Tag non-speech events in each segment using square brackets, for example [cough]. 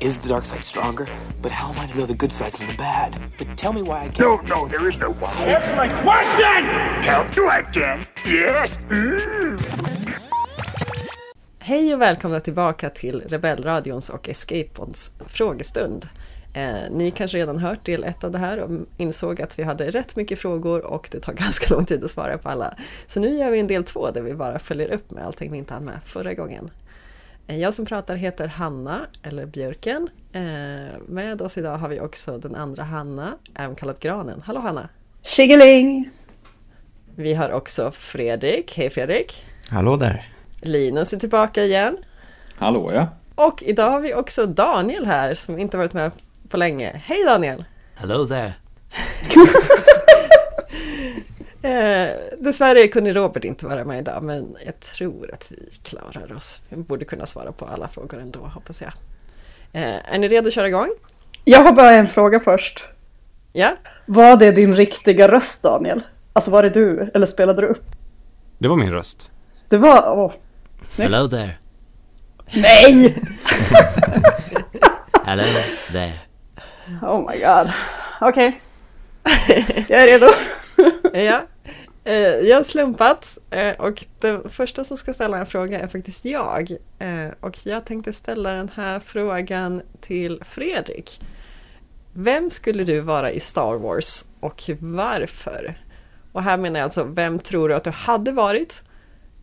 Is the dark side stronger? But how am I to know the good side from the bad? But tell me why I can't. No, no, there is no why. Answer my question! Help you again? Yes? Mm. Hej och välkomna tillbaka till Rebellradions och Escapons frågestund. Eh, ni kanske redan hört del ett av det här och insåg att vi hade rätt mycket frågor och det tar [laughs] ganska lång tid att svara på alla. Så nu gör vi en del två där vi bara följer upp med allting vi inte hann med förra gången. Eh, jag som pratar heter Hanna, eller Björken. Eh, med oss idag har vi också den andra Hanna, även kallad Granen. Hallå Hanna! Tjingeling! Vi har också Fredrik. Hej Fredrik! Hallå där! Linus är tillbaka igen. Hallå ja! Och idag har vi också Daniel här som inte varit med på länge. Hej Daniel! Hello there. [laughs] Eh, dessvärre kunde Robert inte vara med idag men jag tror att vi klarar oss. Vi borde kunna svara på alla frågor ändå hoppas jag. Eh, är ni redo att köra igång? Jag har bara en fråga först. Ja? Var det din riktiga röst Daniel? Alltså var det du eller spelade du upp? Det var min röst. Det var... Åh. Snyggt. Hello there. Nej! [laughs] Hello there. Oh my god. Okej. Jag är redo. [laughs] ja. Eh, jag har slumpat eh, och den första som ska ställa en fråga är faktiskt jag. Eh, och jag tänkte ställa den här frågan till Fredrik. Vem skulle du vara i Star Wars och varför? Och här menar jag alltså, vem tror du att du hade varit?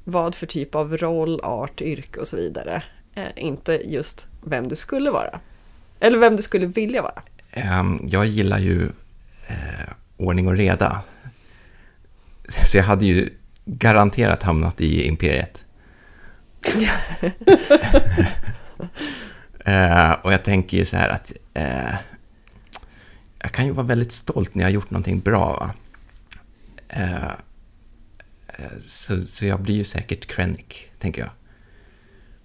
Vad för typ av roll, art, yrke och så vidare. inte just vem du skulle vara. Eller vem du skulle vilja vara. Ehm, jag gillar ju eh, ordning och reda. Så jag hade ju garanterat hamnat i Imperiet. [laughs] eh, och jag tänker ju så här att eh, jag kan ju vara väldigt stolt när jag har gjort någonting bra. Eh, eh så, så jag blir ju säkert Krennic, tänker jag.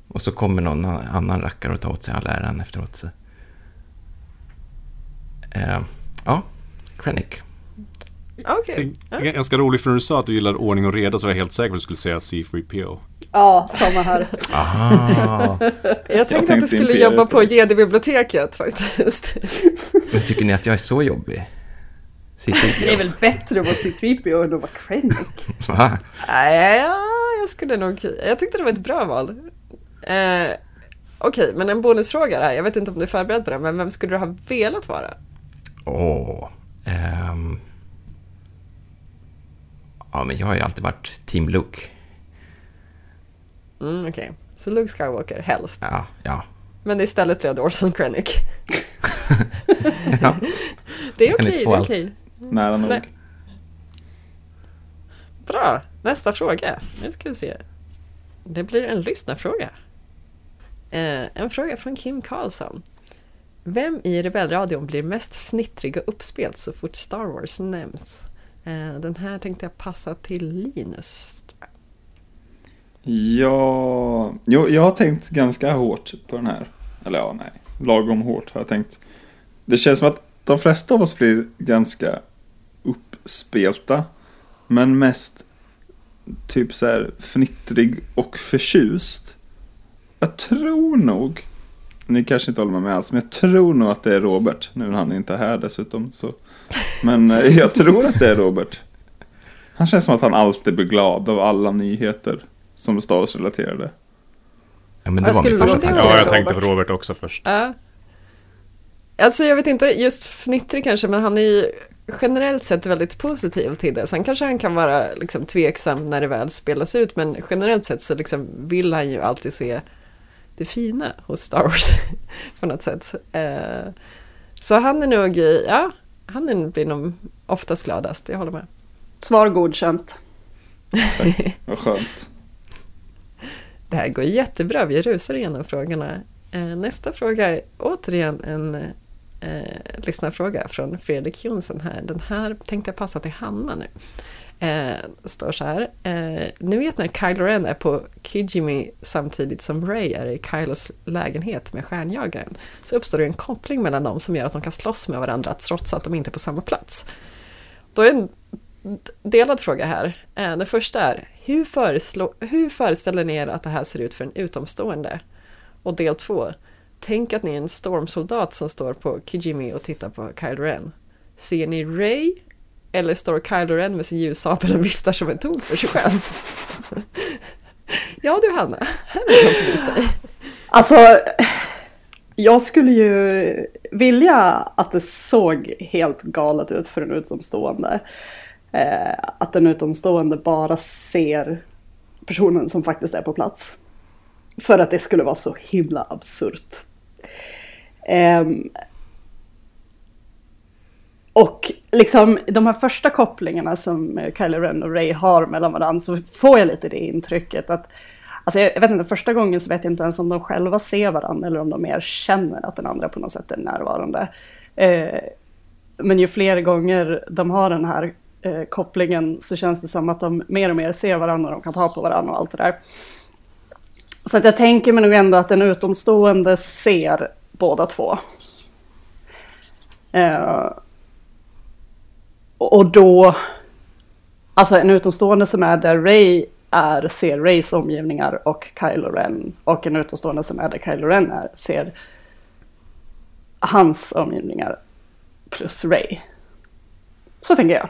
Och så kommer någon annan rackare och tar åt sig all äran efteråt. Så. Uh, ja, Krennic. Okay. Ganska roligt för när du sa att du gillar ordning och reda så var jag helt säker på att du skulle säga C3PO. Ja, samma här. [laughs] Aha. jag tänkte jag att du skulle jobba på GD-biblioteket faktiskt. Men tycker ni att jag är så jobbig? C3PO. Det är väl bättre att vara C3PO än att vara Krennic? [laughs] Nej, ja, jag skulle nog... Jag tyckte det var ett bra val. Eh, Okej, okay, men en bonusfråga här. Jag vet inte om du är förberedd på det, men vem skulle du ha velat vara? Åh... Oh, um... Ja, men jag har ju alltid varit Team Luke. Mm, Okej, okay. så Luke Skywalker helst? Ja, ja. Men istället blev det Orson Krennic? [laughs] ja. Det är okej, okay, det är okej. Nära nog. Nej. Bra, nästa fråga. Nu ska vi se. Det blir en lyssnarfråga. Eh, en fråga från Kim Karlsson. Vem i Rebellradion blir mest fnittrig och uppspelt så fort Star Wars nämns? Eh, den här tänkte jag passa till Linus. Ja, jo, jag har tänkt ganska hårt på den här. Eller ja, nej, lagom hårt har jag tänkt. Det känns som att de flesta av oss blir ganska uppspelta. Men mest typ så här fnittrig och förtjust. Jag tror nog, ni kanske inte håller med mig alls, men jag tror nog att det är Robert. Nu när han inte är här dessutom. Så men eh, jag tror att det är Robert. Han känns som att han alltid blir glad av alla nyheter som är Star relaterade Ja, men det var min första tanke. Ja, jag tänkte på Robert också först. Ja. Alltså jag vet inte, just fnittrig kanske, men han är ju generellt sett väldigt positiv till det. Sen kanske han kan vara liksom tveksam när det väl spelas ut, men generellt sett så liksom vill han ju alltid se det fina hos Star Wars [laughs] på något sätt. Eh, så han är nog, ja, han blir nog oftast gladast, jag håller med. Svar godkänt. [laughs] Vad skönt. Det här går jättebra, vi rusar igenom frågorna. Eh, nästa fråga är återigen en eh, lyssnarfråga från Fredrik Jonsson här. Den här tänkte jag passa till Hanna nu. Eh, står så här. Eh, ni vet när Kylo Ren är på Kijimi samtidigt som Ray är i Kylos lägenhet med stjärnjagaren så uppstår det en koppling mellan dem som gör att de kan slåss med varandra trots att de inte är på samma plats. Då är en delad fråga här. Eh, den första är, hur, hur föreställer ni er att det här ser ut för en utomstående? Och del två, tänk att ni är en stormsoldat som står på Kijimi och tittar på Kylo Ren. Ser ni Ray eller står Kylo Ren med sin ljussabel och viftar som en tok för sig själv? ja du Hanna, här vill jag inte bita i. Alltså, jag skulle ju vilja att det såg helt galet ut för en utomstående. Eh, att en utomstående bara ser personen som faktiskt är på plats. För att det skulle vara så himla absurt. Eh, och liksom de här första kopplingarna som eh, Kylie Ren och Ray har mellan varandra så får jag lite det intrycket att Alltså jag, jag vet inte, första gången så vet jag inte ens om de själva ser varandra eller om de mer känner att den andra på något sätt är närvarande. Eh, men ju fler gånger de har den här eh, kopplingen så känns det som att de mer och mer ser varandra och de kan ta på varandra och allt det där. Så att jag tänker mig nog ändå att en utomstående ser båda två. Eh, och då, alltså en utomstående som är där Ray är, ser Rays omgivningar och Kylo Ren. Och en utomstående som är där Kylo Ren är, ser hans omgivningar plus Ray. Så tänker jag.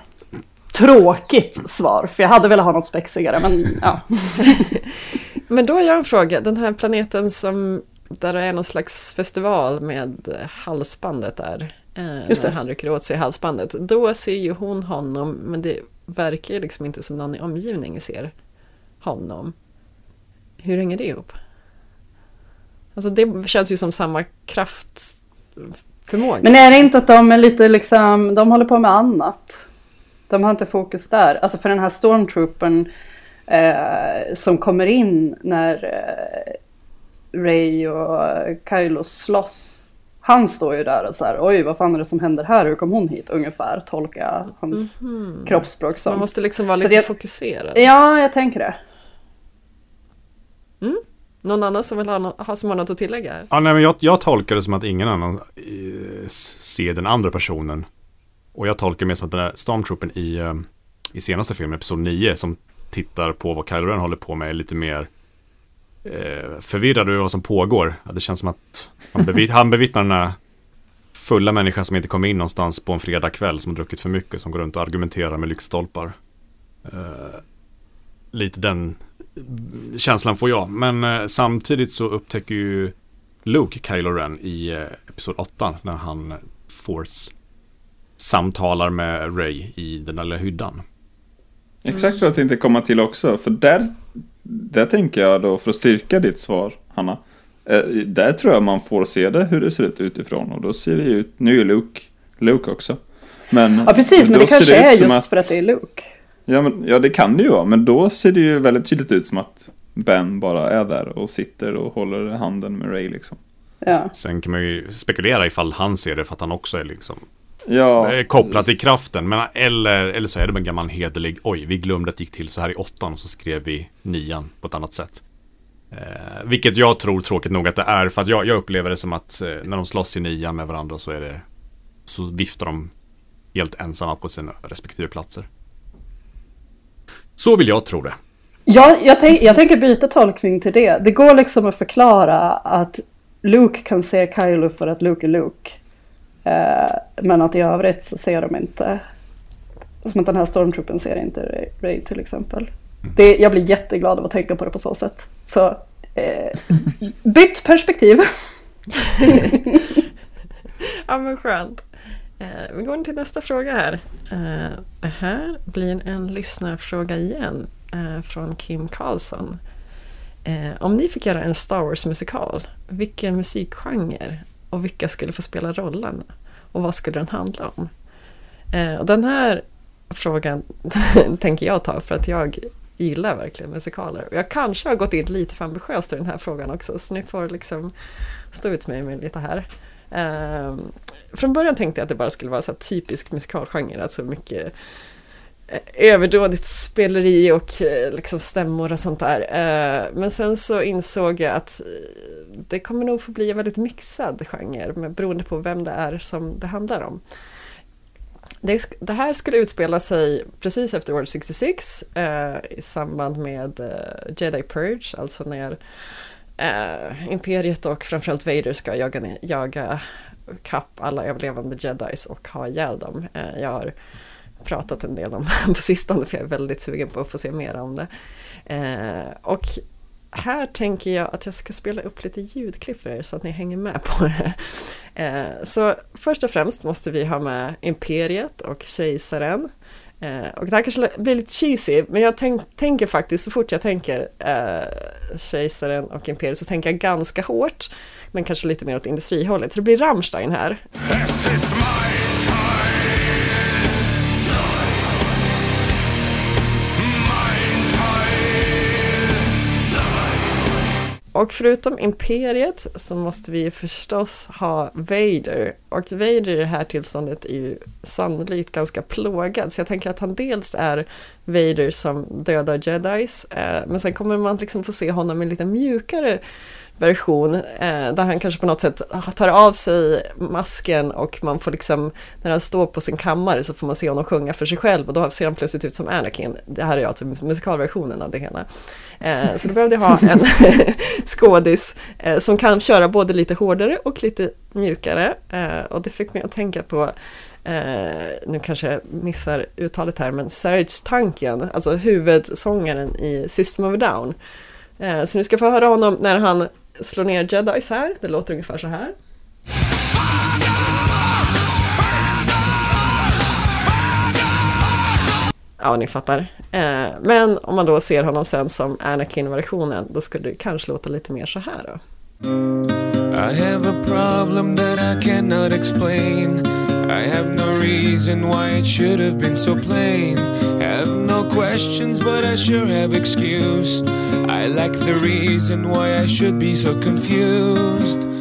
Tråkigt svar, för jag hade velat ha något spexigare, men ja. [laughs] Men då har jag en fråga, den här planeten som där det är någon slags festival med halsbandet där. Eh, Just när det. han rycker åt sig halsbandet. Då ser ju hon honom, men det verkar ju liksom inte som någon i omgivningen ser honom. Hur hänger det ihop? Alltså det känns ju som samma kraftförmåga. Men är det inte att de är lite liksom, de håller på med annat? De har inte fokus där. Alltså för den här stormtroopern eh, som kommer in när eh, Ray och Kylo slåss. Han står ju där och så här, oj vad fan är det som händer här, hur kom hon hit? Ungefär tolka hans kroppsspråk Så man som. måste liksom vara Så lite det- fokuserad. Ja, jag tänker det. Någon annan som vill ha, no- ha som har något att tillägga? Ja, nej, men jag, jag tolkar det som att ingen annan eh, ser den andra personen. Och jag tolkar mer som att den där stormtroopen i, eh, i senaste filmen, Episod 9, som tittar på vad Kylo Ren håller på med, är lite mer eh, förvirrad över vad som pågår. Ja, det känns som att han, bevitt, han bevittnar den här fulla människan som inte kommer in någonstans på en fredagkväll som har druckit för mycket, som går runt och argumenterar med lyktstolpar. Eh, lite den känslan får jag. Men eh, samtidigt så upptäcker ju Luke Kylo Ren i eh, Episod 8 när han Force samtalar med Ray i den där lilla hyddan. Exakt vad jag tänkte komma till också. För där, där tänker jag då, för att styrka ditt svar, Hanna. Eh, där tror jag man får se det, hur det ser ut utifrån. Och då ser det ju ut, nu är Luke, Luke också. Men, Ja precis, men då det ser kanske ut är som just för att det är Luke. Ja, men, ja, det kan det ju vara. Men då ser det ju väldigt tydligt ut som att Ben bara är där och sitter och håller handen med Ray liksom. Ja. Sen kan man ju spekulera ifall han ser det för att han också är liksom Ja, eh, kopplad till kraften. Men eller, eller så är det en gammal hederlig, oj, vi glömde att det gick till så här i åttan och så skrev vi nian på ett annat sätt. Eh, vilket jag tror tråkigt nog att det är, för att jag, jag upplever det som att eh, när de slåss i nian med varandra så är det, så viftar de helt ensamma på sina respektive platser. Så vill jag tro det. Ja, jag, tänk, jag tänker byta tolkning till det. Det går liksom att förklara att Luke kan se Kylo för att Luke är Luke. Eh, men att i övrigt så ser de inte. Som att den här stormtroopen ser inte Ray, till exempel. Det, jag blir jätteglad av att tänka på det på så sätt. Så eh, [laughs] bytt perspektiv. [laughs] [laughs] Ja men skönt. Eh, vi går till nästa fråga här. Eh, det här blir en lyssnarfråga igen eh, från Kim Karlsson. Eh, om ni fick göra en Star Wars-musikal, vilken musikgenre och vilka skulle få spela rollerna? Och vad skulle den handla om? Eh, och den här frågan [laughs] tänker jag ta för att jag gillar verkligen musikaler. Och jag kanske har gått in lite för ambitiöst i den här frågan också, så ni får liksom stå ut med mig lite här. Eh, från början tänkte jag att det bara skulle vara så här typisk musikalgenre, alltså mycket Eh, överdådigt speleri och eh, liksom stämmor och sånt där. Eh, men sen så insåg jag att det kommer nog få bli en väldigt mixad genre beroende på vem det är som det handlar om. Det, det här skulle utspela sig precis efter World 66 i samband med Jedi Purge, alltså när Imperiet och framförallt Vader ska jaga, jaga kapp alla överlevande jedis och ha ihjäl dem. Jag har pratat en del om det [laughs] på sistone för jag är väldigt sugen på att få se mer om det. Eh, och här tänker jag att jag ska spela upp lite ljudklipp för er så att ni hänger med på det. Eh, så först och främst måste vi ha med Imperiet och Kejsaren. Eh, och det här kanske blir lite cheesy, men jag tänk, tänker faktiskt så fort jag tänker eh, Kejsaren och Imperiet så tänker jag ganska hårt, men kanske lite mer åt industrihållet. Så det blir Rammstein här. Och förutom Imperiet så måste vi förstås ha Vader. Och Vader i det här tillståndet är ju sannolikt ganska plågad. Så jag tänker att han dels är Vader som dödar jedis. Eh, men sen kommer man liksom få se honom i en lite mjukare version eh, där han kanske på något sätt tar av sig masken och man får liksom, när han står på sin kammare så får man se honom sjunga för sig själv och då ser han plötsligt ut som Anakin. Det här är alltså musikalversionen av det hela. Eh, så då behövde jag ha en [laughs] skådis eh, som kan köra både lite hårdare och lite mjukare eh, och det fick mig att tänka på Eh, nu kanske jag missar uttalet här, men Serge Tankian, alltså huvudsångaren i System of a Down. Eh, så nu ska jag få höra honom när han slår ner jedis här. Det låter ungefär så här. Ja, ni fattar. Eh, men om man då ser honom sen som Anakin-versionen, då skulle det kanske låta lite mer så här då. I have a problem that I cannot explain I have no reason why it should have been so plain Have no questions but I sure have excuse I like the reason why I should be so confused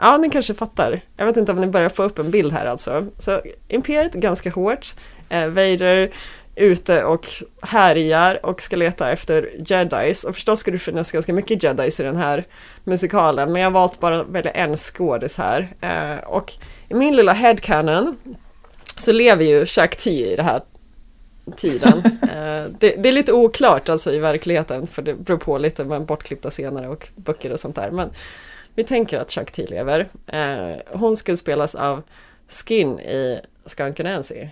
Ja, ni kanske fattar. Jag vet inte om ni börjar få upp en bild här alltså. Så Imperiet ganska hårt. Eh, Vader ute och härjar och ska leta efter jedis. Och förstås ska det finnas ganska mycket jedis i den här musikalen, men jag har valt bara att välja en skådis här. Eh, och i min lilla headcanon så lever ju Jack T i den här tiden. [laughs] eh, det, det, är lite oklart alltså i verkligheten, för det beror på lite med bortklippta scener och böcker och sånt där. Men vi tänker att Chuck T lever. Eh, hon skulle spelas av Skin i Skunk Nancy.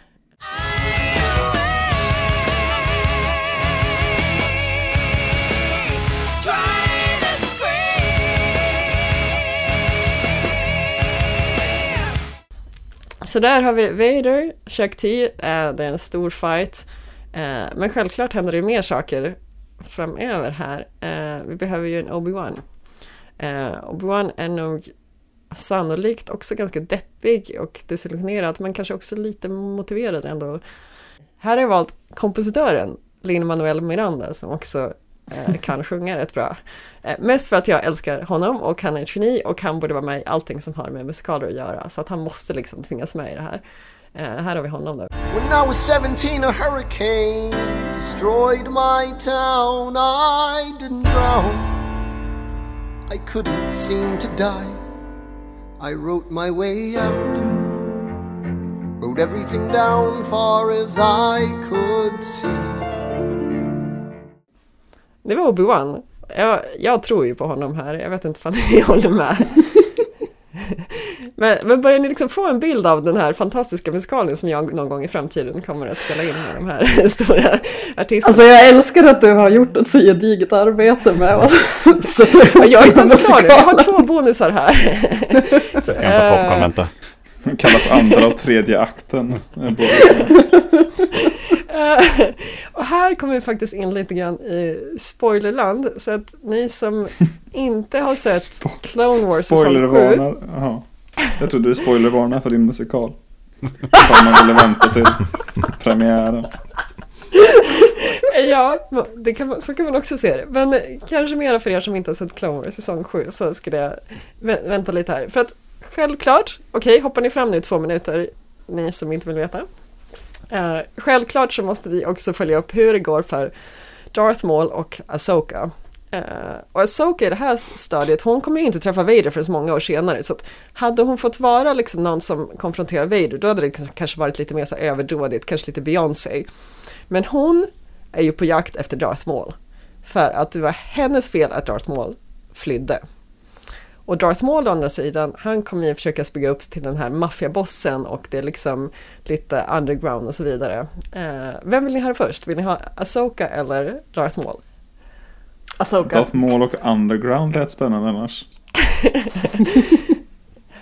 Så där har vi Vader, Chuck T, eh, det är en stor fight. Eh, men självklart händer det mer saker framöver här. Eh, vi behöver ju en Obi-Wan. Eh, Obi-Wan är nog sannolikt också ganska deppig och desillusionerad men kanske också lite motiverad ändå. Här har jag valt kompositören Lin-Manuel Miranda som också Eh, kan sjunga rätt bra. Eh, mest för att jag älskar honom och han är ett geni och han borde vara med i allting som har med musikaler att göra så att han måste liksom tvingas med i det här. Eh, här har vi honom då. When I was 17 a hurricane destroyed my town I didn't drown I couldn't seem to die I wrote my way out Wrote everything down far as I could see det var Obi-Wan. Jag, jag, tror ju på honom här, jag vet inte om ni [laughs] håller med. [laughs] men, men börjar ni liksom få en bild av den här fantastiska musikalen som jag någon gång i framtiden kommer att spela in med de här [laughs] stora artisterna? Alltså jag älskar att du har gjort ett så gediget arbete med så Jag är inte ens klar nu, jag har två bonusar här. så, jag kan ta popcorn, vänta. Det [laughs] kallas andra och tredje akten. [laughs] och här kommer vi faktiskt in lite grann i spoilerland. Så att ni som inte har sett [laughs] Spo Clone Wars säsong 7. Jaha. Jag trodde du spoilervarnade för din musikal. Ifall man ville vänta till premiären. ja, det kan man, så kan man också se det. Men kanske mera för er som inte har sett Clone Wars säsong 7 så skulle jag vänta lite här. För att självklart, okej, okay, hoppar ni fram nu två minuter, ni som inte vill veta. Uh, självklart så måste vi också följa upp hur det går för Darth Maul och Asoka. Uh, eh, och Asoka i det här stadiet, hon kommer ju inte träffa Vader förrän många år senare. Så att hade hon fått vara liksom någon som konfronterar Vader, då hade det liksom kanske varit lite mer så överdådigt, kanske lite Beyoncé. Men hon är ju på jakt efter Darth Maul. För att det var hennes fel att Darth Maul flydde. Och Darth Maul å andra sidan, han kommer ju försöka bygga upp till den här maffiabossen och det är liksom lite underground och så vidare. Eh, vem vill ni ha först? Vill ni ha Asoka eller Darth Maul? Asoka. Darth Maul och Underground lät spännande annars.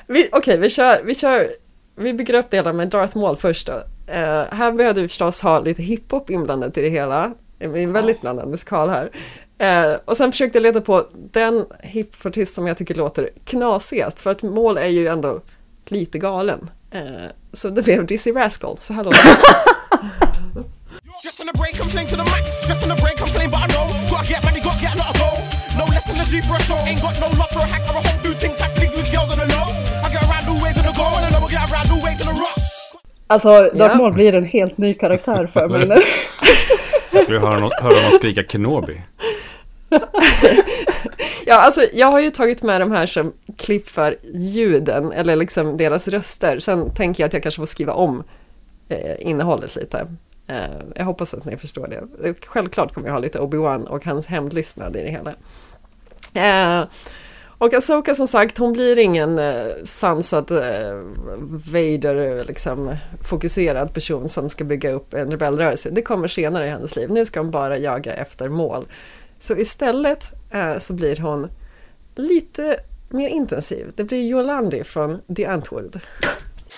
[laughs] Okej, vi kör, vi kör, vi bygger upp det hela med Darth Maul först då. Eh, här behövde vi förstås ha lite hiphop inblandat i det hela. Det är en väldigt blandad musikal här. Eh, och sen försökte jag leta på den hiphopartist som jag tycker låter knasigast, för att Maul är ju ändå lite galen. Eh, så det blev Dizzy Rascal, så här låter det. [laughs] Just on the break, I'm playing to the max. Just on the break, I'm playing, but I know. Gotta get money, gotta get a lot of gold. No less than a G for a show. Ain't got no love for a hack or a hoe. Do things I fleek with girls on the low. I get around new ways in the go, and I know I get around new ways in the rush. Alltså, Darth Ja. Maul blir en helt ny karaktär för mig nu. Skulle du höra, någon, höra någon skrika Kenobi? [laughs] Ja, alltså jag har ju tagit med de här som klipp för ljuden, eller liksom deras röster. Sen tänker jag att jag kanske får skriva om eh, innehållet lite. Eh, jag hoppas att ni förstår det. Självklart kommer jag ha lite Obi-Wan och hans hämndlystnad i det hela. Eh, och Asoka som sagt, hon blir ingen eh, sansad eh, Vader, liksom fokuserad person som ska bygga upp en rebellrörelse. Det kommer senare i hennes liv. Nu ska hon bara jaga efter mål. Så istället eh, så blir hon lite mer intensiv. Det blir Yolandi från The Antwoord.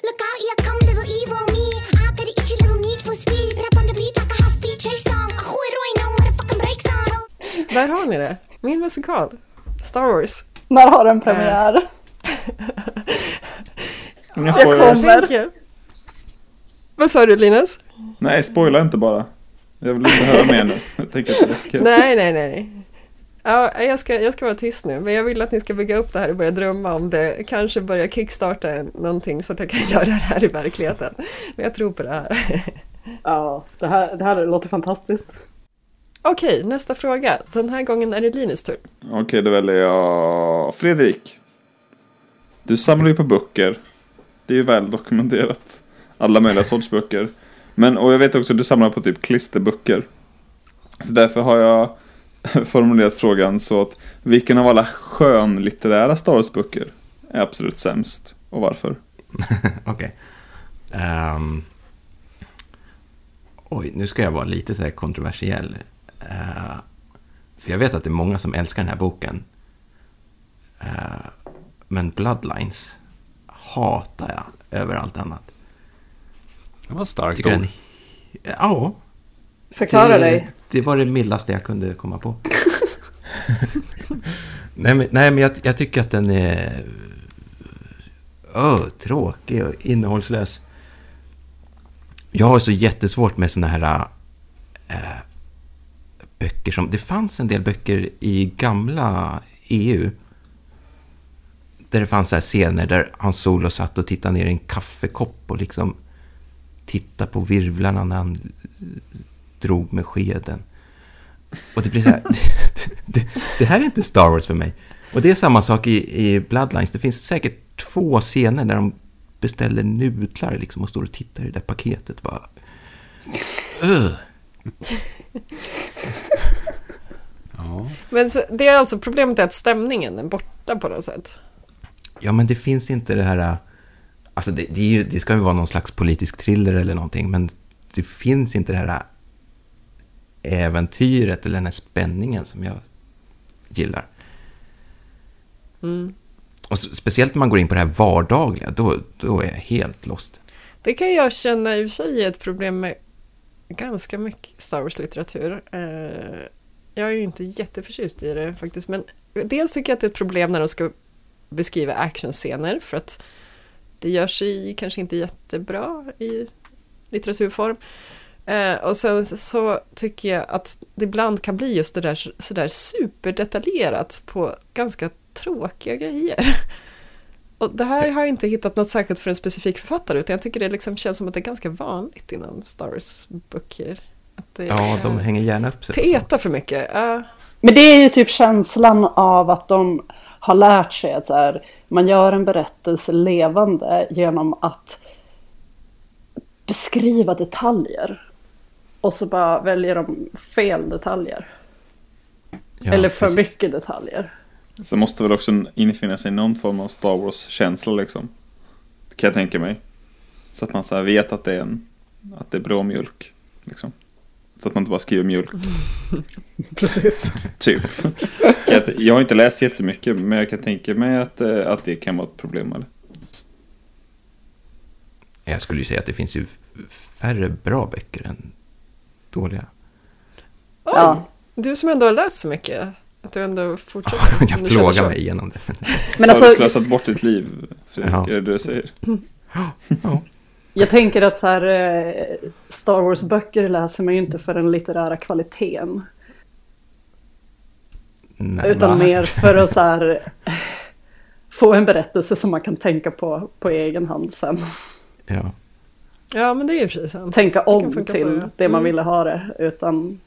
Look out, here come little evil me. I eat your little need for speed. Rap on the beat like a high speed chase song. Där har ni det. Min musikal. Star Wars. När har den premiär? Inga Jag spoilers. er. Vad sa du Linus? Nej, spoila inte bara. Jag vill inte höra mer nu. Jag tänker att det räcker. [laughs] Nej, nej, nej. Ja, jag, ska, jag ska vara tyst nu, men jag vill att ni ska bygga upp det här och börja drömma om det. Kanske börja kickstarta någonting så att jag kan [laughs] göra det här i verkligheten. Men jag tror på det här. Ja, det här, det här låter fantastiskt. Okej, nästa fråga. Den här gången är det Linus tur. Okej, då väljer jag Fredrik. Du samlar ju på böcker. Det är ju väl dokumenterat. Alla möjliga sorts böcker. Men, och jag vet också att du samlar på typ klisterböcker. Så därför har jag [laughs] formulerat frågan så att vilken av alla skönlitterära Star Wars-böcker är absolut sämst och varför? [laughs] Okej. Ehm, oj, nu ska jag vara lite så här kontroversiell. Uh, för jag vet att det är många som älskar den här boken. Uh, men Bloodlines hatar jag över allt annat. Det var starkt Tycker ord. Ja, Förklara det, dig. Det var det mildaste jag kunde komma på. [laughs] nej, men, nej, men jag, jag tycker att den är öh, tråkig och innehållslös. Jag har så jättesvårt med såna här äh, böcker som... Det fanns en del böcker i gamla EU där det fanns så här scener där Hans Solo satt och tittade ner i en kaffekopp och liksom tittade på virvlarna när han drog med skeden. Och det blir så här, [laughs] det, det, det här är inte Star Wars för mig. Och det är samma sak i, i Bloodlines. Det finns säkert två scener där de beställer nudlar liksom och står och tittar i det där paketet. Bara. [laughs] Ja. Men så, det är alltså problemet är att stämningen är borta på något sätt. Ja, men det finns inte det här... Alltså det, det, ju, det ska ju vara någon slags politisk thriller eller någonting, men det finns inte det här äventyret eller den här spänningen som jag gillar. Och s- speciellt när man går in på det här vardagliga, då, då är jag helt lost. Det kan jag känna i och för sig är ett problem med ganska mycket Star Wars-litteratur. Eh, jag är ju inte jätteförtjust i det faktiskt, men dels tycker jag att det är ett problem när de ska beskriva actionscener, för att det gör sig kanske inte jättebra i litteraturform. Eh, och sen så tycker jag att det ibland kan bli just det där sådär superdetaljerat på ganska tråkiga grejer. [laughs] Och det här har jag inte hittat något särskilt för en specifik författare, utan jag tycker det liksom känns som att det är ganska vanligt inom Star Wars-böcker. Att det Ja, de hänger gärna upp sig. Peta för mycket. Ja. Men det är ju typ känslan av att de har lärt sig att så här, man gör en berättelse levande genom att beskriva detaljer. Och så bara väljer de fel detaljer. Ja, Eller för precis. mycket detaljer. Så måste väl också infinna sig någon form av Star Wars-känsla liksom. Kan jag tänka mig. Så att man så här vet att det är en, att det är bra mjölk. Liksom. Så att man inte bara skriver mjölk. [laughs] Precis. Typ. Jag har inte läst jättemycket men jag kan tänka mig att, eh, att det kan vara ett problem. Eller? Jag skulle ju säga att det finns ju färre bra böcker än dåliga. Oj, Ja. du som ändå har läst så mycket. Att du ändå fortsätter. [laughs] Jag plågar mig igenom det. Men har du alltså, slösat bort ditt liv? Fredrik? Ja. Är det det du säger? Jag tänker att så här, eh, Star Wars-böcker läser man ju inte för den litterära kvaliteten. Nej, Utan va? mer för att så här, [laughs] få en berättelse som man kan tänka på på egen hand sen. Ja. Ja, men det är ju precis sant. Tänka Det om funka till så, ja. det man Mm. ville ha det utan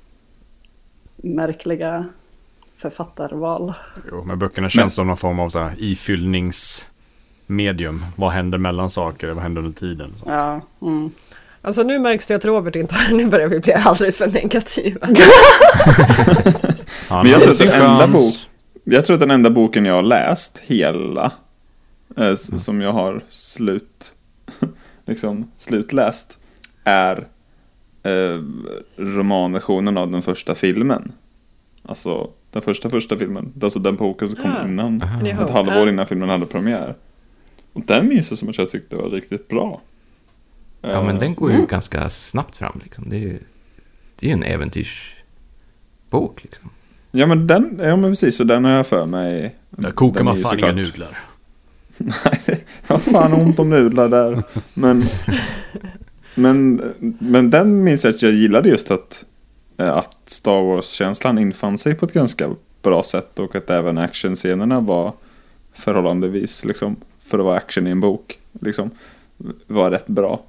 märkliga författarval. Jo, men böckerna känns som någon form av så här ifyllningsmedium. Vad händer mellan saker? Vad händer under tiden? Ja, mm. Alltså nu märks det att Robert inte är nu börjar vi bli alldeles för negativa. [laughs] Men jag tror att den enda bok, jag tror att den enda boken jag har läst hela, eh, s- som jag har slut, [laughs] liksom slutläst, är eh, romanversionen av den första filmen. Alltså den första första filmen, alltså den boken som kom Ah. innan, ett halvår Ah. innan filmen hade premiär. Och den minns jag som att jag tyckte var riktigt bra. ja, men den går ju ganska snabbt fram. Liksom. Det är ju det är ju en äventyrsbok. Liksom. Ja men den, ja men precis, så den har jag för mig. Där kokar man fan inga nudlar. [laughs] Nej, jag har fan ont om nudlar där. Men, men, men den minns jag att jag gillade just att, eh, att Star Wars-känslan infann sig på ett ganska bra sätt och att även actionscenerna var förhållandevis, liksom, för att vara action i en bok, liksom, var rätt bra.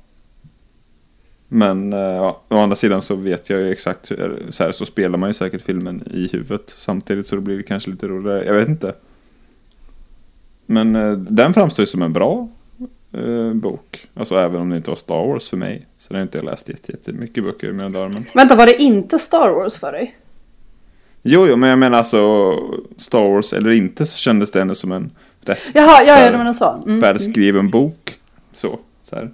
Men eh, ja, å andra sidan så vet jag ju exakt hur, så här så spelar man ju säkert filmen i huvudet samtidigt så då blir det kanske lite roligare, jag vet inte. Men eh, den framstår ju som en bra eh, bok. Alltså även om det inte var Star Wars för mig. Så har inte jag läst jätte- jättemycket böcker i mina dagar. Men... Vänta, var det inte Star Wars för dig? Jo, jo, men jag menar alltså Star Wars eller inte så kändes det ändå som en rätt Jaha, ja, Så ja du menar så. Mm. välskriven bok. Så, så här.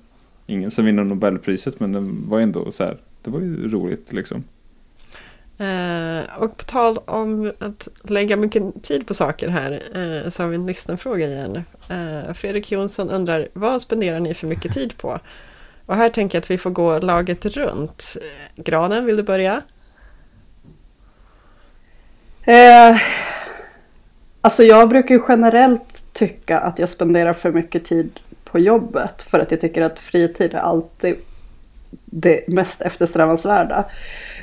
Ingen som vinner Nobelpriset men den var ändå så här. Det var ju roligt liksom. Eh, och på tal om att lägga mycket tid på saker här eh, så har vi en lyssnarfråga igen. Eh, Fredrik Jonsson undrar vad spenderar ni för mycket tid på? Och här tänker jag att vi får gå laget runt. Eh, Granen, vill du börja? Alltså jag brukar ju generellt tycka att jag spenderar för mycket tid på jobbet. För att jag tycker att fritid är alltid det mest eftersträvansvärda.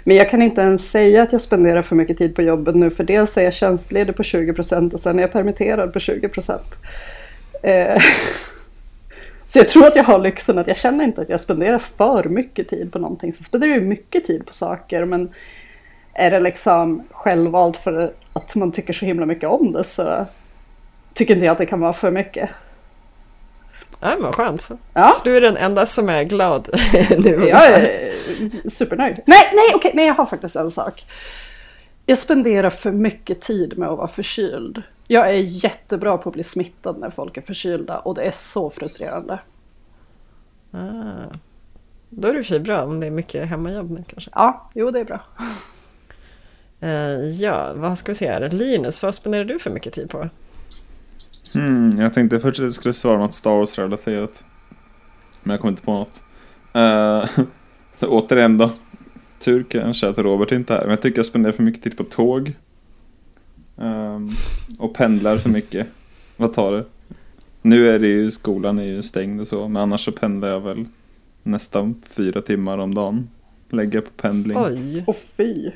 Men jag kan inte ens säga att jag spenderar för mycket tid på jobbet nu. För dels är jag tjänstledig på 20% och sen är jag permitterad på 20%. Eh, [laughs] så jag tror att jag har lyxen att jag känner inte att jag spenderar för mycket tid på någonting. Sen spenderar jag mycket tid på saker men är det liksom självvalt för att man tycker så himla mycket om det så tycker inte jag att det kan vara för mycket. Ja, men skönt. Ja. Så du är den enda som är glad [laughs] nu. Jag är supernöjd. Nej, nej, okej, nej, jag har faktiskt en sak. Jag spenderar för mycket tid med att vara förkyld. Jag är jättebra på att bli smittad när folk är förkylda och det är så frustrerande. Ah. Då är det i och för sig bra om det är mycket hemmajobb nu kanske. Ja, jo det är bra. Eh, ja, vad ska vi se här? Linus, vad spenderar du för mycket tid på? Hmm, jag tänkte först att jag skulle svara något Star Wars-relaterat. Men jag kom inte på något. Eh, [laughs] så återigen då. Tur kanske att Robert inte är här. Men jag tycker jag spenderar för mycket tid på tåg. Ehm, och pendlar för mycket. Vad tar det? Nu är det ju, skolan är ju stängd och så. Men annars så pendlar jag väl nästan fyra timmar om dagen. Lägger på pendling. Oj, Och fy.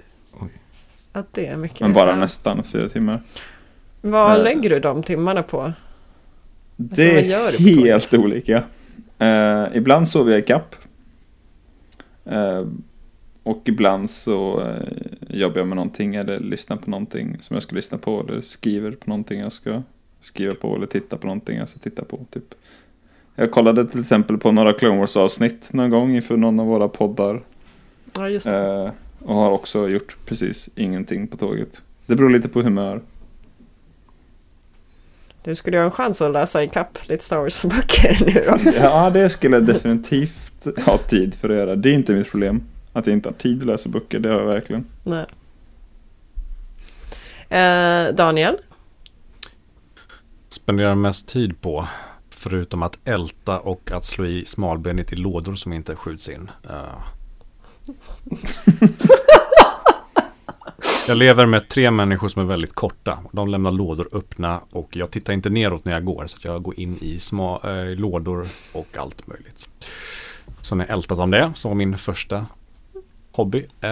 Att det är mycket. Men bara Ja. nästan fyra timmar. Vad Eh. lägger du de timmarna på? Det vad är helt olika. Eh, ibland sover jag i kapp. Eh, och ibland så jobbar jag med någonting eller lyssnar på någonting som jag ska lyssna på. Eller skriver på någonting jag ska skriva på. Eller tittar på någonting jag ska titta på. Typ. Jag kollade till exempel på några Clone Wars avsnitt någon gång inför någon av våra poddar. Ja, just det. Och har också gjort precis ingenting på tåget. Det beror lite på humör. Du skulle ju ha en chans att läsa ikapp lite Star Wars-böcker [laughs] nu då. Ja, det skulle jag definitivt ha tid för att göra. Det är inte mitt problem. Att jag inte har tid att läsa böcker, det har jag verkligen. Nej. Eh, Daniel? Spenderar mest tid på. Förutom att älta och att slå i smalbenet i lådor som inte skjuts in. Eh. Jag lever med tre människor som är väldigt korta. De lämnar lådor öppna och jag tittar inte neråt när jag går. Så att jag går in i små eh, lådor och allt möjligt. Så när jag ältat om det, så var min första hobby. Eh,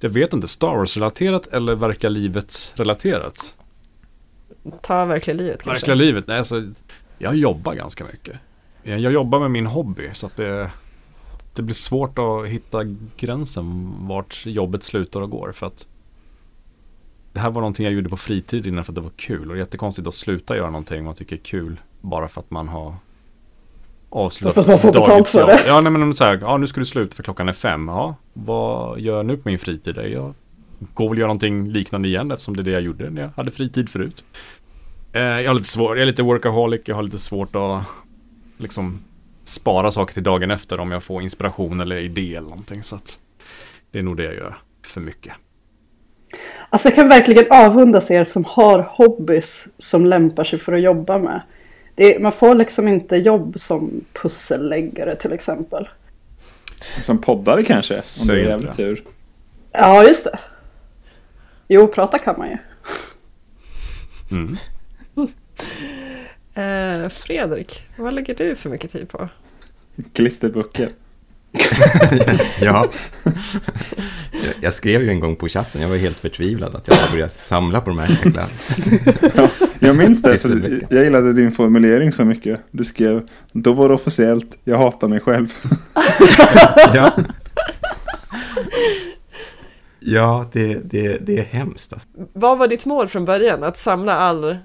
jag vet inte, Star Wars-relaterat eller verkar livet relaterat? Ta verkligen livet kanske. Verkliga livet? Nej, alltså, jag jobbar ganska mycket. Jag jag jobbar med min hobby så att det, det blir svårt att hitta gränsen vart jobbet slutar och går. För att det här var någonting jag gjorde på fritiden för att det var kul. Och det är jättekonstigt att sluta göra någonting man tycker är kul bara för att man har avslutat För att man får betalt för det. Ja, nej, men så här, ja, nu ska du sluta för klockan är fem. Ja, vad gör jag nu på min fritid? Jag går väl göra någonting liknande igen eftersom det är det jag gjorde när jag hade fritid förut. Eh, jag har lite svårt, jag är lite workaholic, jag har lite svårt att liksom spara saker till dagen efter om jag får inspiration eller idé eller någonting. Så att det är nog det jag gör för mycket. Alltså jag kan verkligen avundas er som har hobbys som lämpar sig för att jobba med. Det är, man får liksom inte jobb som pusselläggare till exempel. Som poddare kanske, om Säg det är jävligt det. tur. Ja, just det. Jo, prata kan man ju. Mm. [laughs] Eh, Fredrik, vad lägger du för mycket tid på? Klisterböcker. [laughs] ja. Jag- skrev ju en gång på chatten, jag var helt förtvivlad att jag börjat samla på de här jäkla... [laughs] Jag minns det, för jag gillade din formulering så mycket. Du skrev, då var det officiellt, jag hatar mig själv. [laughs] Ja, ja det, det, det är hemskt. Alltså. Vad var ditt mål från början? Att samla all,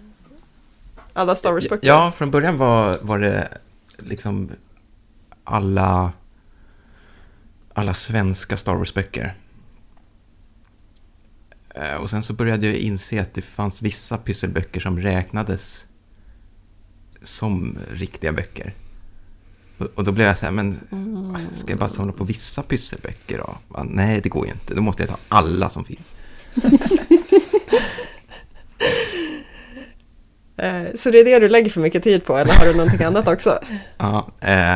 alla Star Wars-böcker? Ja, från början var, var det liksom alla, alla svenska Star Wars-böcker. Eh, Och sen så började jag inse att det fanns vissa pysselböcker som räknades som riktiga böcker. Och- då blev jag så här, men ska jag bara samla på vissa pysselböcker då? Nej, det går ju inte. Då måste jag ta alla som finns. [laughs] Eh, så det är det du lägger för mycket tid på, eller har du någonting annat också? [laughs] Ja, eh,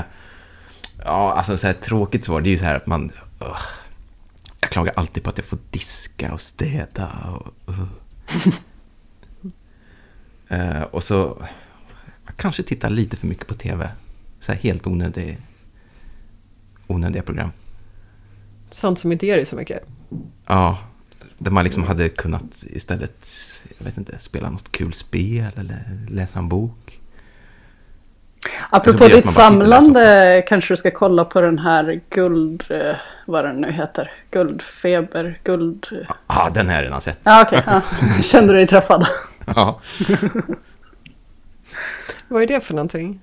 ja alltså så här tråkigt svar, det är ju så här att man... ugh. jag klagar alltid på att jag får diska och städa och... ugh. [laughs] eh, och så... Jag kanske tittar lite för mycket på tv. Så här helt onödig, onödiga program. Sånt som inte ger dig så mycket. Ja, där man liksom hade kunnat istället, jag vet inte, spela något kul spel eller läsa en bok. Apropå att ditt samlande kanske du ska kolla på den här guld... eh, Vad den nu heter. Guldfeber, guld... Ja, den har jag redan sett. Ja, okej. Ja. Kände du dig träffad? [laughs] Ja. Vad är det för någonting?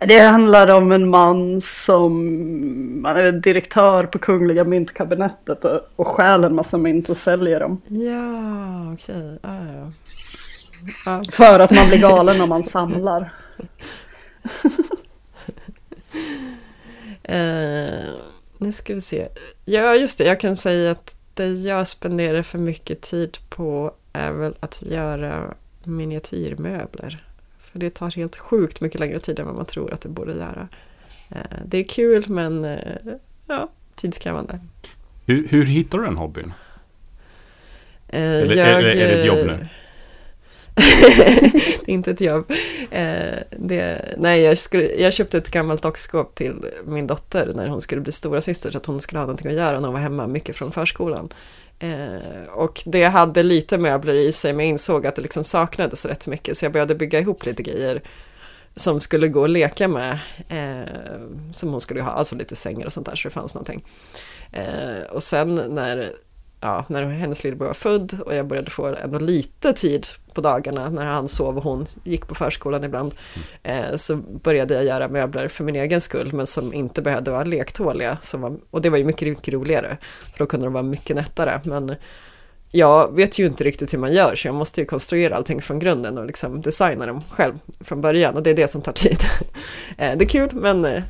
Det handlar om en man som han är direktör på Kungliga Myntkabinettet och, stjäl en massa mynt och säljer dem. Ja, okej. Ah, ja. För att man blir galen om man samlar. [laughs] Eh, nu ska vi se. Ja, just det. Jag kan säga att det jag spenderar för mycket tid på är väl att göra miniatyrmöbler. Det tar helt sjukt mycket längre tid än vad man tror att det borde göra. Eh, det är kul men eh, ja, tidskrävande. Hur, hur hittar du den hobbyn? Eh, Eller är- är det ett jobb nu? [laughs] det är inte ett jobb. Eh, det, nej, jag, skulle, jag köpte ett gammalt dockskåp till min dotter när hon skulle bli stora syster så att hon skulle ha någonting att göra när hon var hemma mycket från förskolan. Eh, och det hade lite möbler i sig men jag insåg att det liksom saknades rätt mycket så jag började bygga ihop lite grejer som skulle gå att leka med. Eh, som hon skulle ha, alltså lite sängar och sånt där så det fanns någonting. Eh, och sen när, ja, när hennes lillebror var född och jag började få ändå lite tid på dagarna när han sov och hon gick på förskolan ibland. Eh, så började jag göra möbler för min egen skull men som inte behövde vara lektåliga. Som var, och det var ju mycket, mycket roligare. För då kunde de vara mycket nättare. Men jag vet ju inte riktigt hur man gör så jag måste ju konstruera allting från grunden och liksom designa dem själv från början och det är det som tar tid. [laughs] Eh, det är kul men eh,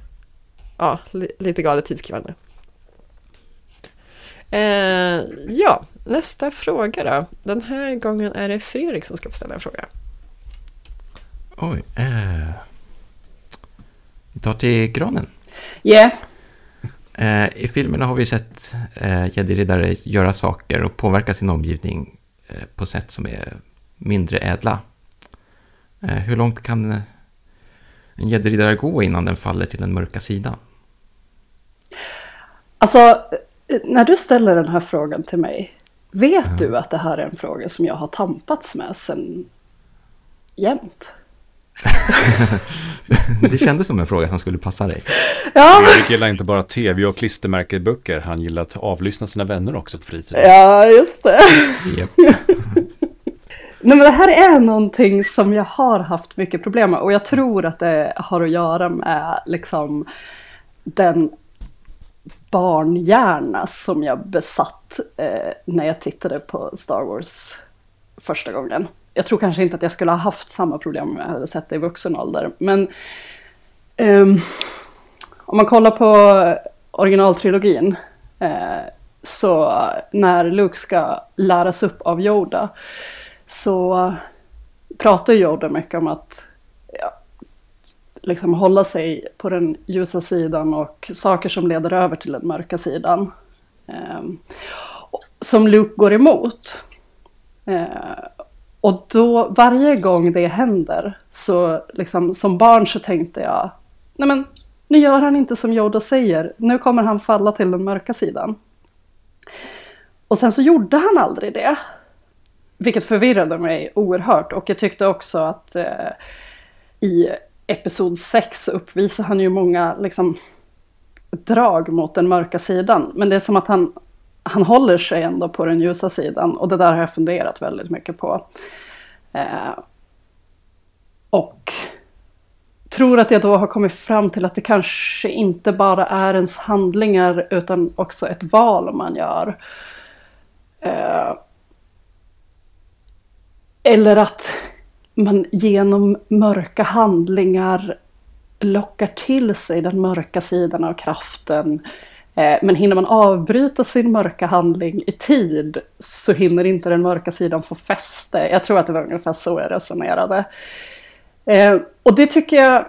ja, li- lite galet tidskrävande. Eh, ja, nästa fråga då. Den här gången är det Fredrik som ska få ställa en fråga. Oj. Eh. Vi tar till granen. Yeah. Eh, I filmerna har vi sett eh, jedi-riddare göra saker och påverka sin omgivning eh, på sätt som är mindre ädla. Eh, hur långt kan en jedi-riddare gå innan den faller till den mörka sidan? Alltså, när du ställer den här frågan till mig, vet du att det här är en fråga som jag har tampats med sen jämt? [laughs] Det kändes som en fråga som skulle passa dig. Ja, Fredrik gillar inte bara tv och klistermärkeböcker, han gillar att avlyssna sina vänner också på fritiden. ja just det. [laughs] Nej, men det här är någonting som jag har haft mycket problem med och jag tror att det har att göra med liksom den barnhjärna som jag besatt eh, när jag tittade på Star Wars första gången. Jag tror kanske inte att jag skulle ha haft samma problem om jag hade sett det i vuxen ålder. Men eh, om man kollar på originaltrilogin eh, så när Luke ska läras upp av Yoda så pratar Yoda mycket om att ja, liksom hålla sig på den ljusa sidan och saker som leder över till den mörka sidan. Eh, som Luke går emot. Eh, och då varje gång det händer så liksom som barn så tänkte jag, nej men nu gör han inte som Yoda säger, nu kommer han falla till den mörka sidan. Och sen så gjorde han aldrig det. Vilket förvirrade mig oerhört och jag tyckte också att eh, i episod 6 uppvisar han ju många liksom, drag mot den mörka sidan. Men det är som att han, han håller sig ändå på den ljusa sidan och det där har jag funderat väldigt mycket på. Eh, och tror att jag då har kommit fram till att det kanske inte bara är ens handlingar utan också ett val man gör. Eh, eller att man genom mörka handlingar lockar till sig den mörka sidan av kraften. Eh, men hinner man avbryta sin mörka handling i tid så hinner inte den mörka sidan få fäste. Jag tror att det var ungefär så jag resonerade. Eh, och det tycker jag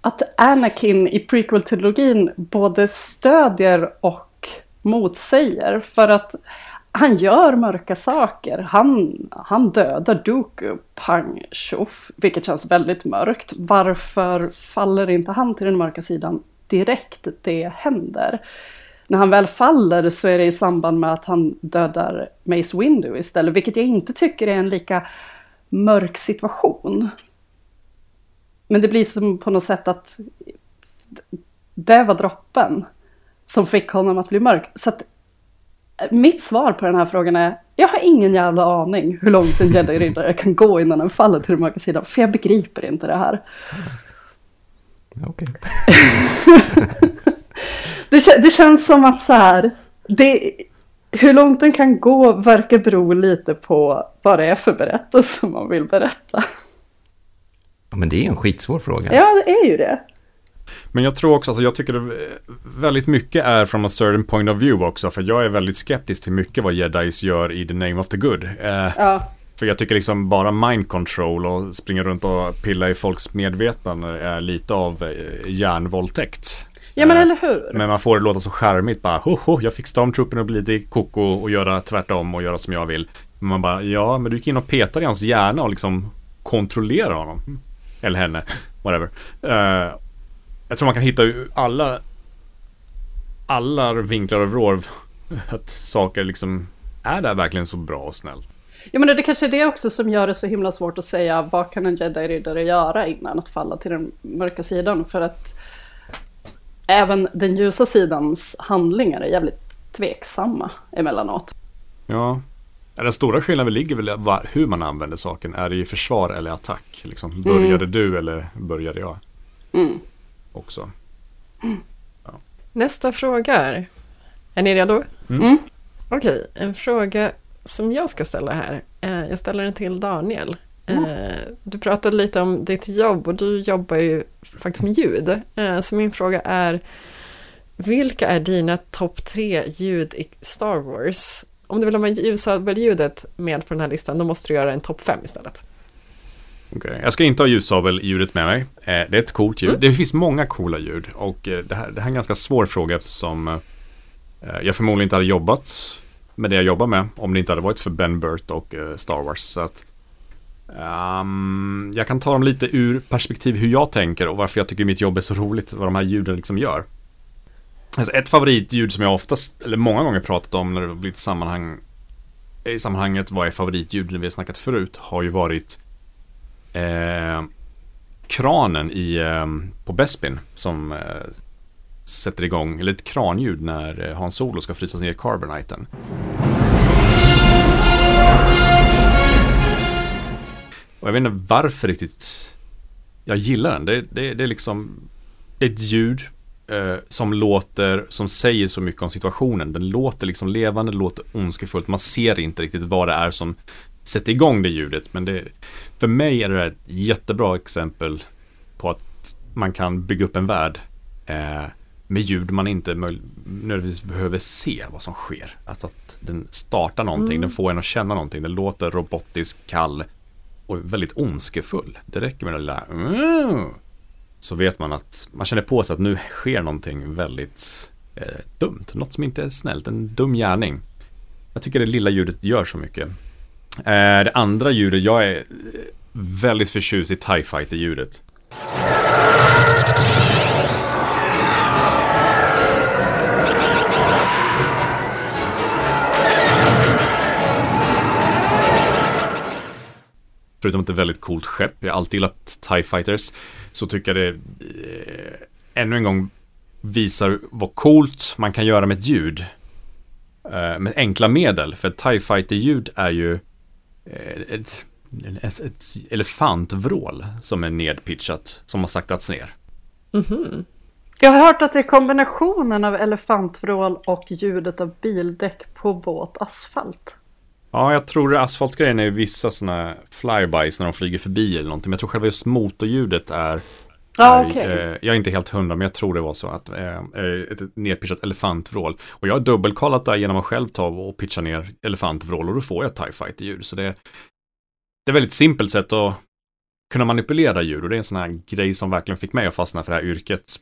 att Anakin i prequel-trilogin både stödjer och motsäger. För att han gör mörka saker. Han, han dödar Dooku, pang tjoff, vilket känns väldigt mörkt. Varför faller inte han till den mörka sidan direkt det händer? När han väl faller så är det i samband med att han dödar Mace Windu istället, vilket jag inte tycker är en lika mörk situation. Men det blir som på något sätt att det var droppen som fick honom att bli mörk. Så att mitt svar på den här frågan är, jag har ingen jävla aning hur långt en jedi-riddare [laughs] kan gå innan den faller till den mörka sidan, för jag begriper inte det här. Okej. [laughs] Det, kä- det känns som att så här, det, hur långt den kan gå verkar bero lite på vad det är för berättelse man vill berätta. Ja, men det är en skitsvår fråga. Ja, det är ju det. Men jag tror också, alltså jag tycker det väldigt mycket är from a certain point of view också. För jag är väldigt skeptisk till mycket vad jedis gör i the name of the good. Eh, Ja, För jag tycker liksom bara mind control och springa runt och pilla i folks medvetande är lite av eh, hjärnvåldtäkt. ja men Eh, eller hur? Men man får det låta så charmigt bara, ho, ho, jag fick stormtroopen att bli lite koko och göra tvärtom och göra som jag vill. Men man bara, ja men du gick in och petade i hans hjärna och liksom kontrollerar honom. Eller henne, whatever. Eh, jag tror man kan hitta alla alla vinklar och vrår [laughs] att saker liksom är det verkligen så bra och snällt? Ja men det kanske är det också som gör det så himla svårt att säga vad kan en jedi-riddare göra innan att falla till den mörka sidan. För att även den ljusa sidans handlingar är jävligt tveksamma emellanåt. Ja. Den stora skillnaden ligger väl i var- hur man använder saken. Är det i försvar eller attack? Liksom, började du eller började jag? Mm. Också. Nästa fråga är, är ni redo? Mm. Okej, en fråga som jag ska ställa här. Eh, Jag ställer den till Daniel. Eh, Du pratade lite om ditt jobb och du jobbar ju faktiskt med ljud. Eh, Så min fråga är, vilka är dina topp tre ljud i Star Wars? Om du vill ha med ljussabelljudet med på den här listan, då måste du göra en topp fem istället. Okej, Jag ska inte ha ljussabelljudet med mig. Eh, Det är ett coolt ljud. Mm. Det finns många coola ljud. Och eh, det här, det här är en ganska svår fråga eftersom eh, jag förmodligen inte hade jobbat med det jag jobbar med om det inte hade varit för Ben Burt och Star Wars. Så att, ehm, jag kan ta dem lite ur perspektiv hur jag tänker och varför jag tycker mitt jobb är så roligt. Vad de här ljuden liksom gör. Alltså ett favoritljud som jag oftast, eller många gånger pratat om när det blivit sammanhang i sammanhanget vad är favoritljud när vi har snackat förut har ju varit eh, kranen i, eh, på Bespin som eh, sätter igång, eller ett kranljud när eh, Hans Solo ska frysas ner i Carboniten. Och jag vet inte varför riktigt jag gillar den. Det, det, det är liksom det är ett ljud eh, som låter, som säger så mycket om situationen. Den låter liksom levande, låter ondskefullt. Man ser inte riktigt vad det är som sätter igång det ljudet. Men det, för mig är det här ett jättebra exempel på att man kan bygga upp en värld eh, med ljud man inte nödvändigtvis behöver se vad som sker. Att, att den startar någonting, Mm. den får en att känna någonting. Den låter robotisk, kall och väldigt ondskefull. Det räcker med det lilla mm, så vet man att man känner på sig att nu sker någonting väldigt eh, dumt. Något som inte är snällt, en dum gärning. Jag tycker det lilla ljudet gör så mycket. Eh, det andra ljudet, jag är väldigt förtjust i TIE Fighter-ljudet. Förutom att det är ett väldigt coolt skepp, jag har alltid gillat TIE Fighters, så tycker jag det eh, ännu en gång visar vad coolt man kan göra med ett ljud. Eh, med enkla medel, för ett TIE Fighter-ljud är ju ett, ett, ett elefantvrål som är nedpitchat, som har saktats ner. Mhm. Jag har hört att det är kombinationen av elefantvrål och ljudet av bildäck på våt asfalt. Ja, jag tror asfaltgrejen är vissa sådana flybys när de flyger förbi eller någonting. Men jag tror själva just motorljudet är... Är, okej. eh, jag är inte helt hundra, men jag tror det var så att eh, eh, ett nedpitchat elefantvrål. Och jag har dubbelkollat det genom att själv ta och pitcha ner elefantvrål och då får jag TIE Fighter-ljud. Så det, det är ett väldigt simpelt sätt att kunna manipulera ljud och det är en sån här grej som verkligen fick mig att fastna för det här yrket.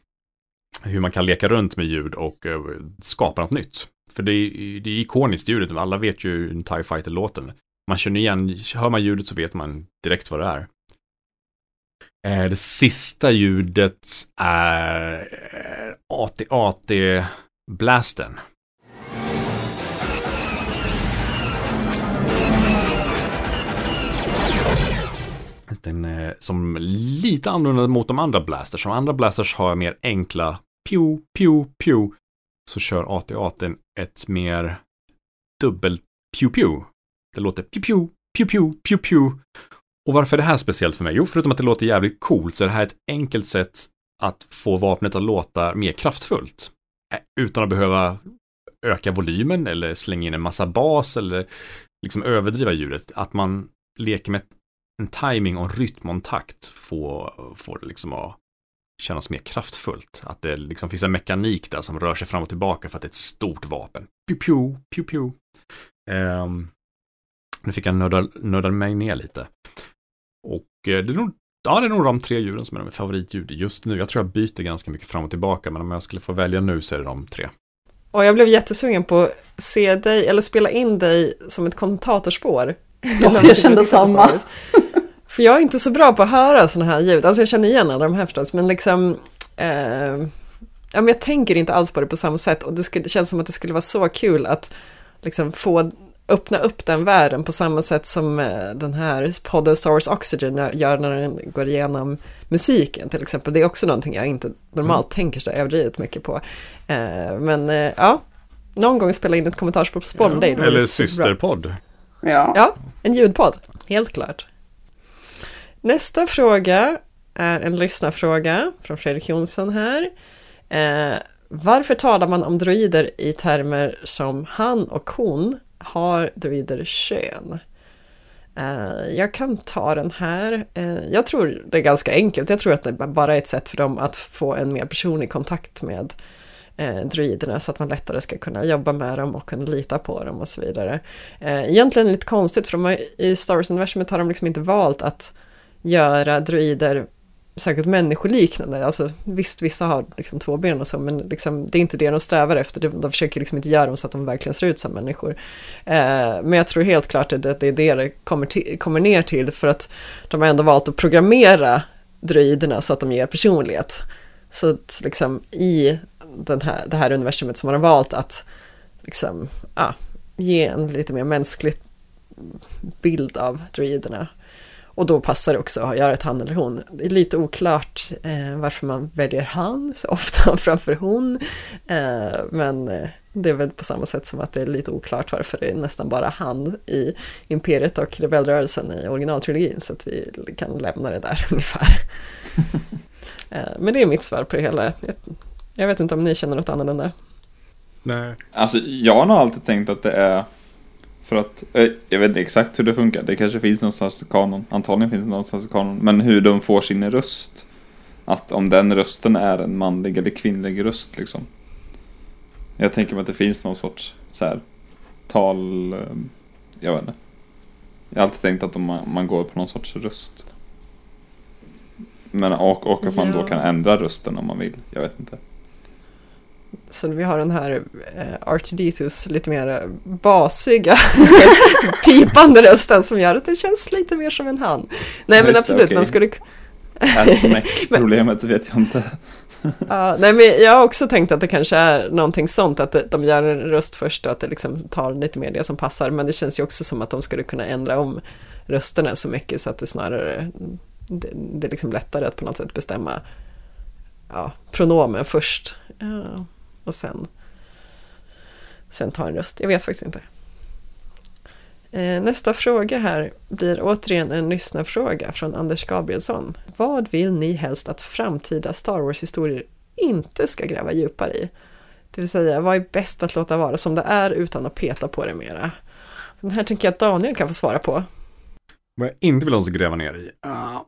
Hur man kan leka runt med ljud och eh, skapa något nytt. För det är, det är ikoniskt ljudet, alla vet ju hur en TIE Fighter låter. Man känner igen, hör man ljudet så vet man direkt vad det är. Eh, Det sista ljudet är eh, AT-AT Blasten. Den är som lite annorlunda mot de andra blasters. De andra blasters har mer enkla pew, pew, pew. Så kör AT-AT ett mer dubbelt pew, pew. Det låter pew, pew, pew, pew, pew, pew. Och varför är det här speciellt för mig? Jo, förutom att det låter jävligt coolt så är det här ett enkelt sätt att få vapnet att låta mer kraftfullt. Utan att behöva öka volymen eller slänga in en massa bas eller liksom överdriva ljudet. Att man leker med en timing och en rytm och en takt får, får det liksom att kännas mer kraftfullt. Att det liksom finns en mekanik där som rör sig fram och tillbaka för att det är ett stort vapen. Pew, pew, pew, pew. Um, nu fick jag nörda, nörda mig ner lite. Och eh, det är nog, ja, det är nog de tre djuren som är de favoritljud just nu. Jag tror jag byter ganska mycket fram och tillbaka, men om jag skulle få välja nu så är det de tre. Och jag blev jättesugen på att se dig, eller spela in dig som ett kommentatorspår. Ja, jag kände samma. För jag är inte så bra på att höra sådana här ljud. Alltså jag känner igen alla de här förstås, men liksom... Eh, ja, men jag tänker inte alls på det på samma sätt och det, skulle, det känns som att det skulle vara så kul att liksom få öppna upp den världen på samma sätt som eh, den här podden Wars Oxygen gör när den går igenom musiken till exempel. Det är också någonting jag inte normalt tänker så överdrivet mycket på. Eh, men eh, ja, någon gång spela in ett kommentarsspår med dig. vore Eller systerpodd. Ja. Ja, en ljudpodd, helt klart. Nästa fråga är en lyssnarfråga från Fredrik Jonsson här. Eh, varför talar man om droider i termer som han och hon? Har druider kön? Eh, jag kan ta den här. Eh, jag tror det är ganska enkelt. Jag tror att det bara är ett sätt för dem att få en mer personlig kontakt med eh, druiderna så att man lättare ska kunna jobba med dem och kunna lita på dem och så vidare. Egentligen lite konstigt för de har, i Star Wars-universumet har de liksom inte valt att göra druider särskilt människoliknande. Alltså, visst, vissa har liksom två ben och så, men liksom, det är inte det de strävar efter. De, försöker liksom inte göra dem så att de verkligen ser ut som människor. Eh, men jag tror helt klart att det, det är det det kommer, till, kommer ner till, för att de har ändå valt att programmera droiderna så att de ger personlighet. Så att liksom i den här, det här universumet som man har valt att liksom, ah, ge en lite mer mänsklig bild av droiderna och då passar det också att göra ett han eller hon. Det är lite oklart eh, varför man väljer han så ofta [laughs] framför hon. Eh, men eh, det är väl på samma sätt som att det är lite oklart varför det är nästan bara han i Imperiet och rebellrörelsen i originaltrilogin. Så att vi kan lämna det där [laughs] ungefär. [laughs] eh, men det är mitt svar på det hela. Jag, jag vet inte om ni känner något annorlunda. Nej. Alltså jag har nog alltid tänkt att det är för att, eh, jag vet inte exakt hur det funkar. Det kanske finns någonstans i kanon. Antagligen finns det någonstans i kanon. Men hur de får sin röst. Att om den rösten är en manlig eller kvinnlig röst liksom. Jag tänker mig att det finns någon sorts så här tal... eh, Jag vet inte. Jag har alltid tänkt att man, man går på någon sorts röst. Men och, och att man då Ja. kan ändra rösten om man vill. Jag vet inte. Så vi har den här eh, R2D2s lite mer basiga [laughs] pipande rösten som gör att det känns lite mer som en han. Nej men Just absolut, okej. man skulle... [laughs] Problemet vet jag inte. Ja, nej men jag har också tänkt att det kanske är någonting sånt, att de gör en röst först och att det liksom tar lite mer det som passar. Men det känns ju också som att de skulle kunna ändra om rösterna så mycket så att det snarare det, det är liksom lättare att på något sätt bestämma ja, pronomen först ja, och sen, sen ta en röst. Jag vet faktiskt inte. Eh, nästa fråga här blir återigen en lyssnarfråga från Anders Gabrielsson. Vad vill ni helst att framtida Star Wars-historier inte ska gräva djupare i? Det vill säga, vad är bäst att låta vara som det är utan att peta på det mera? Den här tänker jag att Daniel kan få svara på. Vad jag inte vill oss gräva ner i? Uh,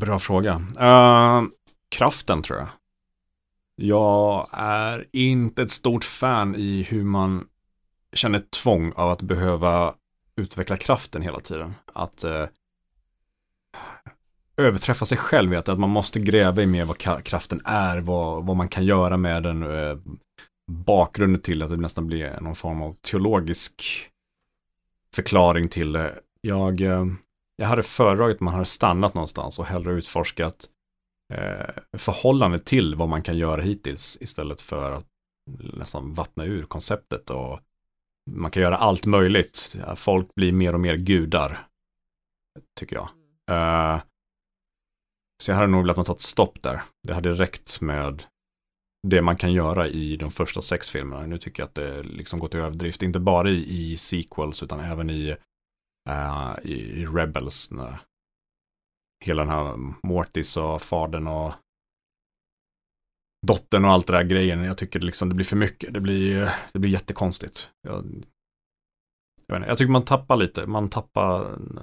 bra fråga. Uh, kraften tror jag. Jag är inte ett stort fan i hur man känner tvång av att behöva utveckla kraften hela tiden. Att eh, överträffa sig själv i att, att man måste gräva i mer vad kraften är, vad, vad man kan göra med den. Eh, bakgrunden till att det nästan blir någon form av teologisk förklaring till det. Jag, eh, jag hade föredragit att man hade stannat någonstans och hellre utforskat eh, till vad man kan göra hittills istället för att nästan vattna ur konceptet och man kan göra allt möjligt. Folk blir mer och mer gudar, tycker jag. Eh, så jag hade nog velat man tagit stopp där. Det hade räckt med det man kan göra i de första sex filmerna. Nu tycker jag att det liksom går till överdrift, inte bara i, i sequels utan även i, uh, i Rebels. När hela den här Mortis och fadern och dottern och allt det där grejen. Jag tycker det, liksom, det blir för mycket. Det blir, det blir jättekonstigt. Jag, jag, inte, jag tycker man tappar lite, man tappar en,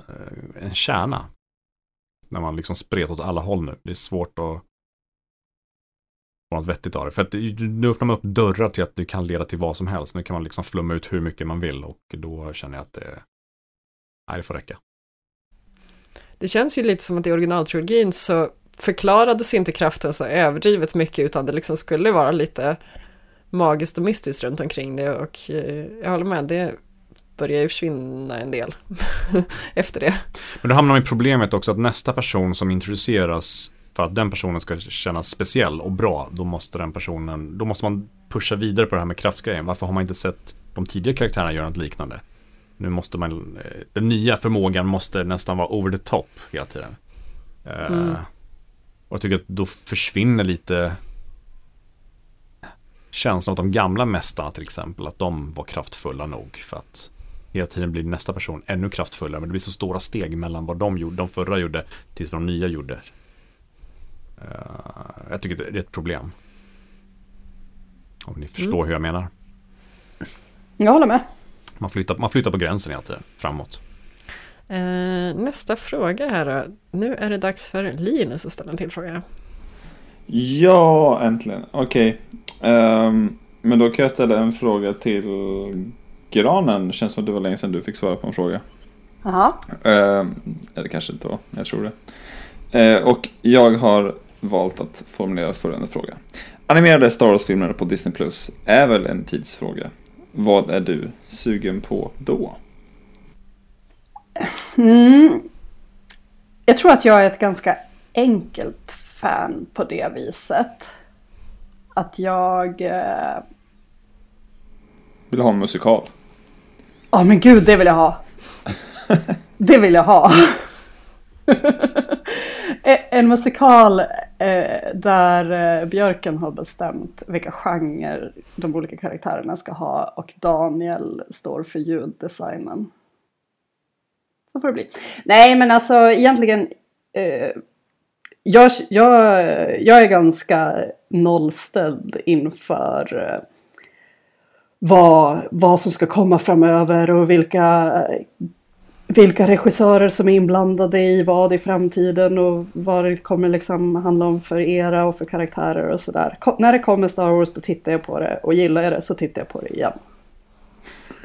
en kärna. När man liksom spretar åt alla håll nu. Det är svårt att få något vettigt av det. För att nu öppnar man upp dörrar till att det kan leda till vad som helst. Nu kan man liksom flumma ut hur mycket man vill och då känner jag att det, nej, det får räcka. Det känns ju lite som att i originaltrilogin så förklarades inte kraften så överdrivet mycket utan det liksom skulle vara lite magiskt och mystiskt runt omkring det och eh, jag håller med, det börjar ju försvinna en del [laughs] efter det. Men då hamnar man i problemet också att nästa person som introduceras för att den personen ska kännas speciell och bra, då måste den personen, då måste man pusha vidare på det här med kraftgrejen. Varför har man inte sett de tidigare karaktärerna göra något liknande? Nu måste man, eh, den nya förmågan måste nästan vara over the top hela tiden. Eh, Mm. Och jag tycker att då försvinner lite känslan av de gamla mästarna till exempel, att de var kraftfulla nog för att hela tiden blir nästa person ännu kraftfullare. Men det blir så stora steg mellan vad de gjorde, de förra gjorde, till vad de nya gjorde. Eh, jag tycker det är ett problem. Om ni förstår hur jag menar. Jag håller med. Man flyttar, man flyttar på gränsen hela tiden, framåt. Eh, nästa fråga här då. Nu är det dags för Linus att ställa en till fråga. Ja, äntligen. Okej. Ehm, men då kan jag ställa en fråga till Granen. Känns som att det var länge sedan du fick svara på en fråga. Jaha. Ehm, eller kanske inte var, jag tror det. Ehm, och jag har valt att formulera följande fråga. Animerade Star Wars-filmer på Disney Plus är väl en tidsfråga. Vad är du sugen på då? Mm. Jag tror att jag är ett ganska enkelt fan på det viset. Att jag... eh, Vill ha en musikal? Ja men gud, det vill jag ha. [laughs] Det vill jag ha. [laughs] E- en musikal eh, där eh, Björken har bestämt vilka genrer de olika karaktärerna ska ha och Daniel står för ljuddesignen. Så får det bli. Nej men alltså egentligen eh, jag, jag, jag är ganska nollställd inför eh, vad, vad som ska komma framöver och vilka, vilka regissörer som är inblandade i vad i framtiden och vad det kommer liksom handla om för era och för karaktärer och sådär. När det kommer Star Wars då tittar jag på det och gillar jag det så tittar jag på det igen.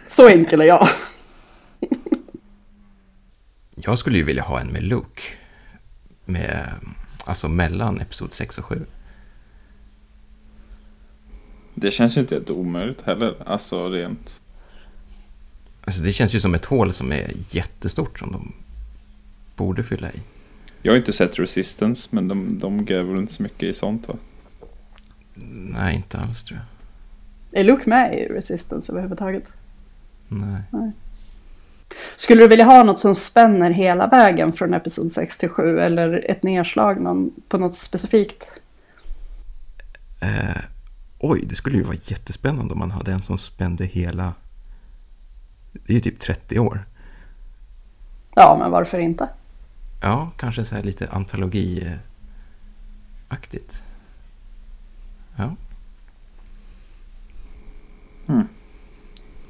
Så enkel är jag. [laughs] Jag skulle ju vilja ha en med Luke. Med, alltså mellan Episod 6 och 7. Det känns ju inte helt omöjligt heller. Alltså rent... Alltså det känns ju som ett hål som är jättestort som de borde fylla i. Jag har inte sett Resistance, men de, de gräver väl inte så mycket i sånt va? Nej, inte alls tror jag. Är Luke med i Resistance överhuvudtaget? Nej. Skulle du vilja ha något som spänner hela vägen från Episod 6 till 7 eller ett nedslag någon, på något specifikt? Eh, oj, det skulle ju vara jättespännande om man hade en som spände hela... Det är ju typ 30 år. Ja, men varför inte? Ja, kanske så här lite antologiaktigt. Ja.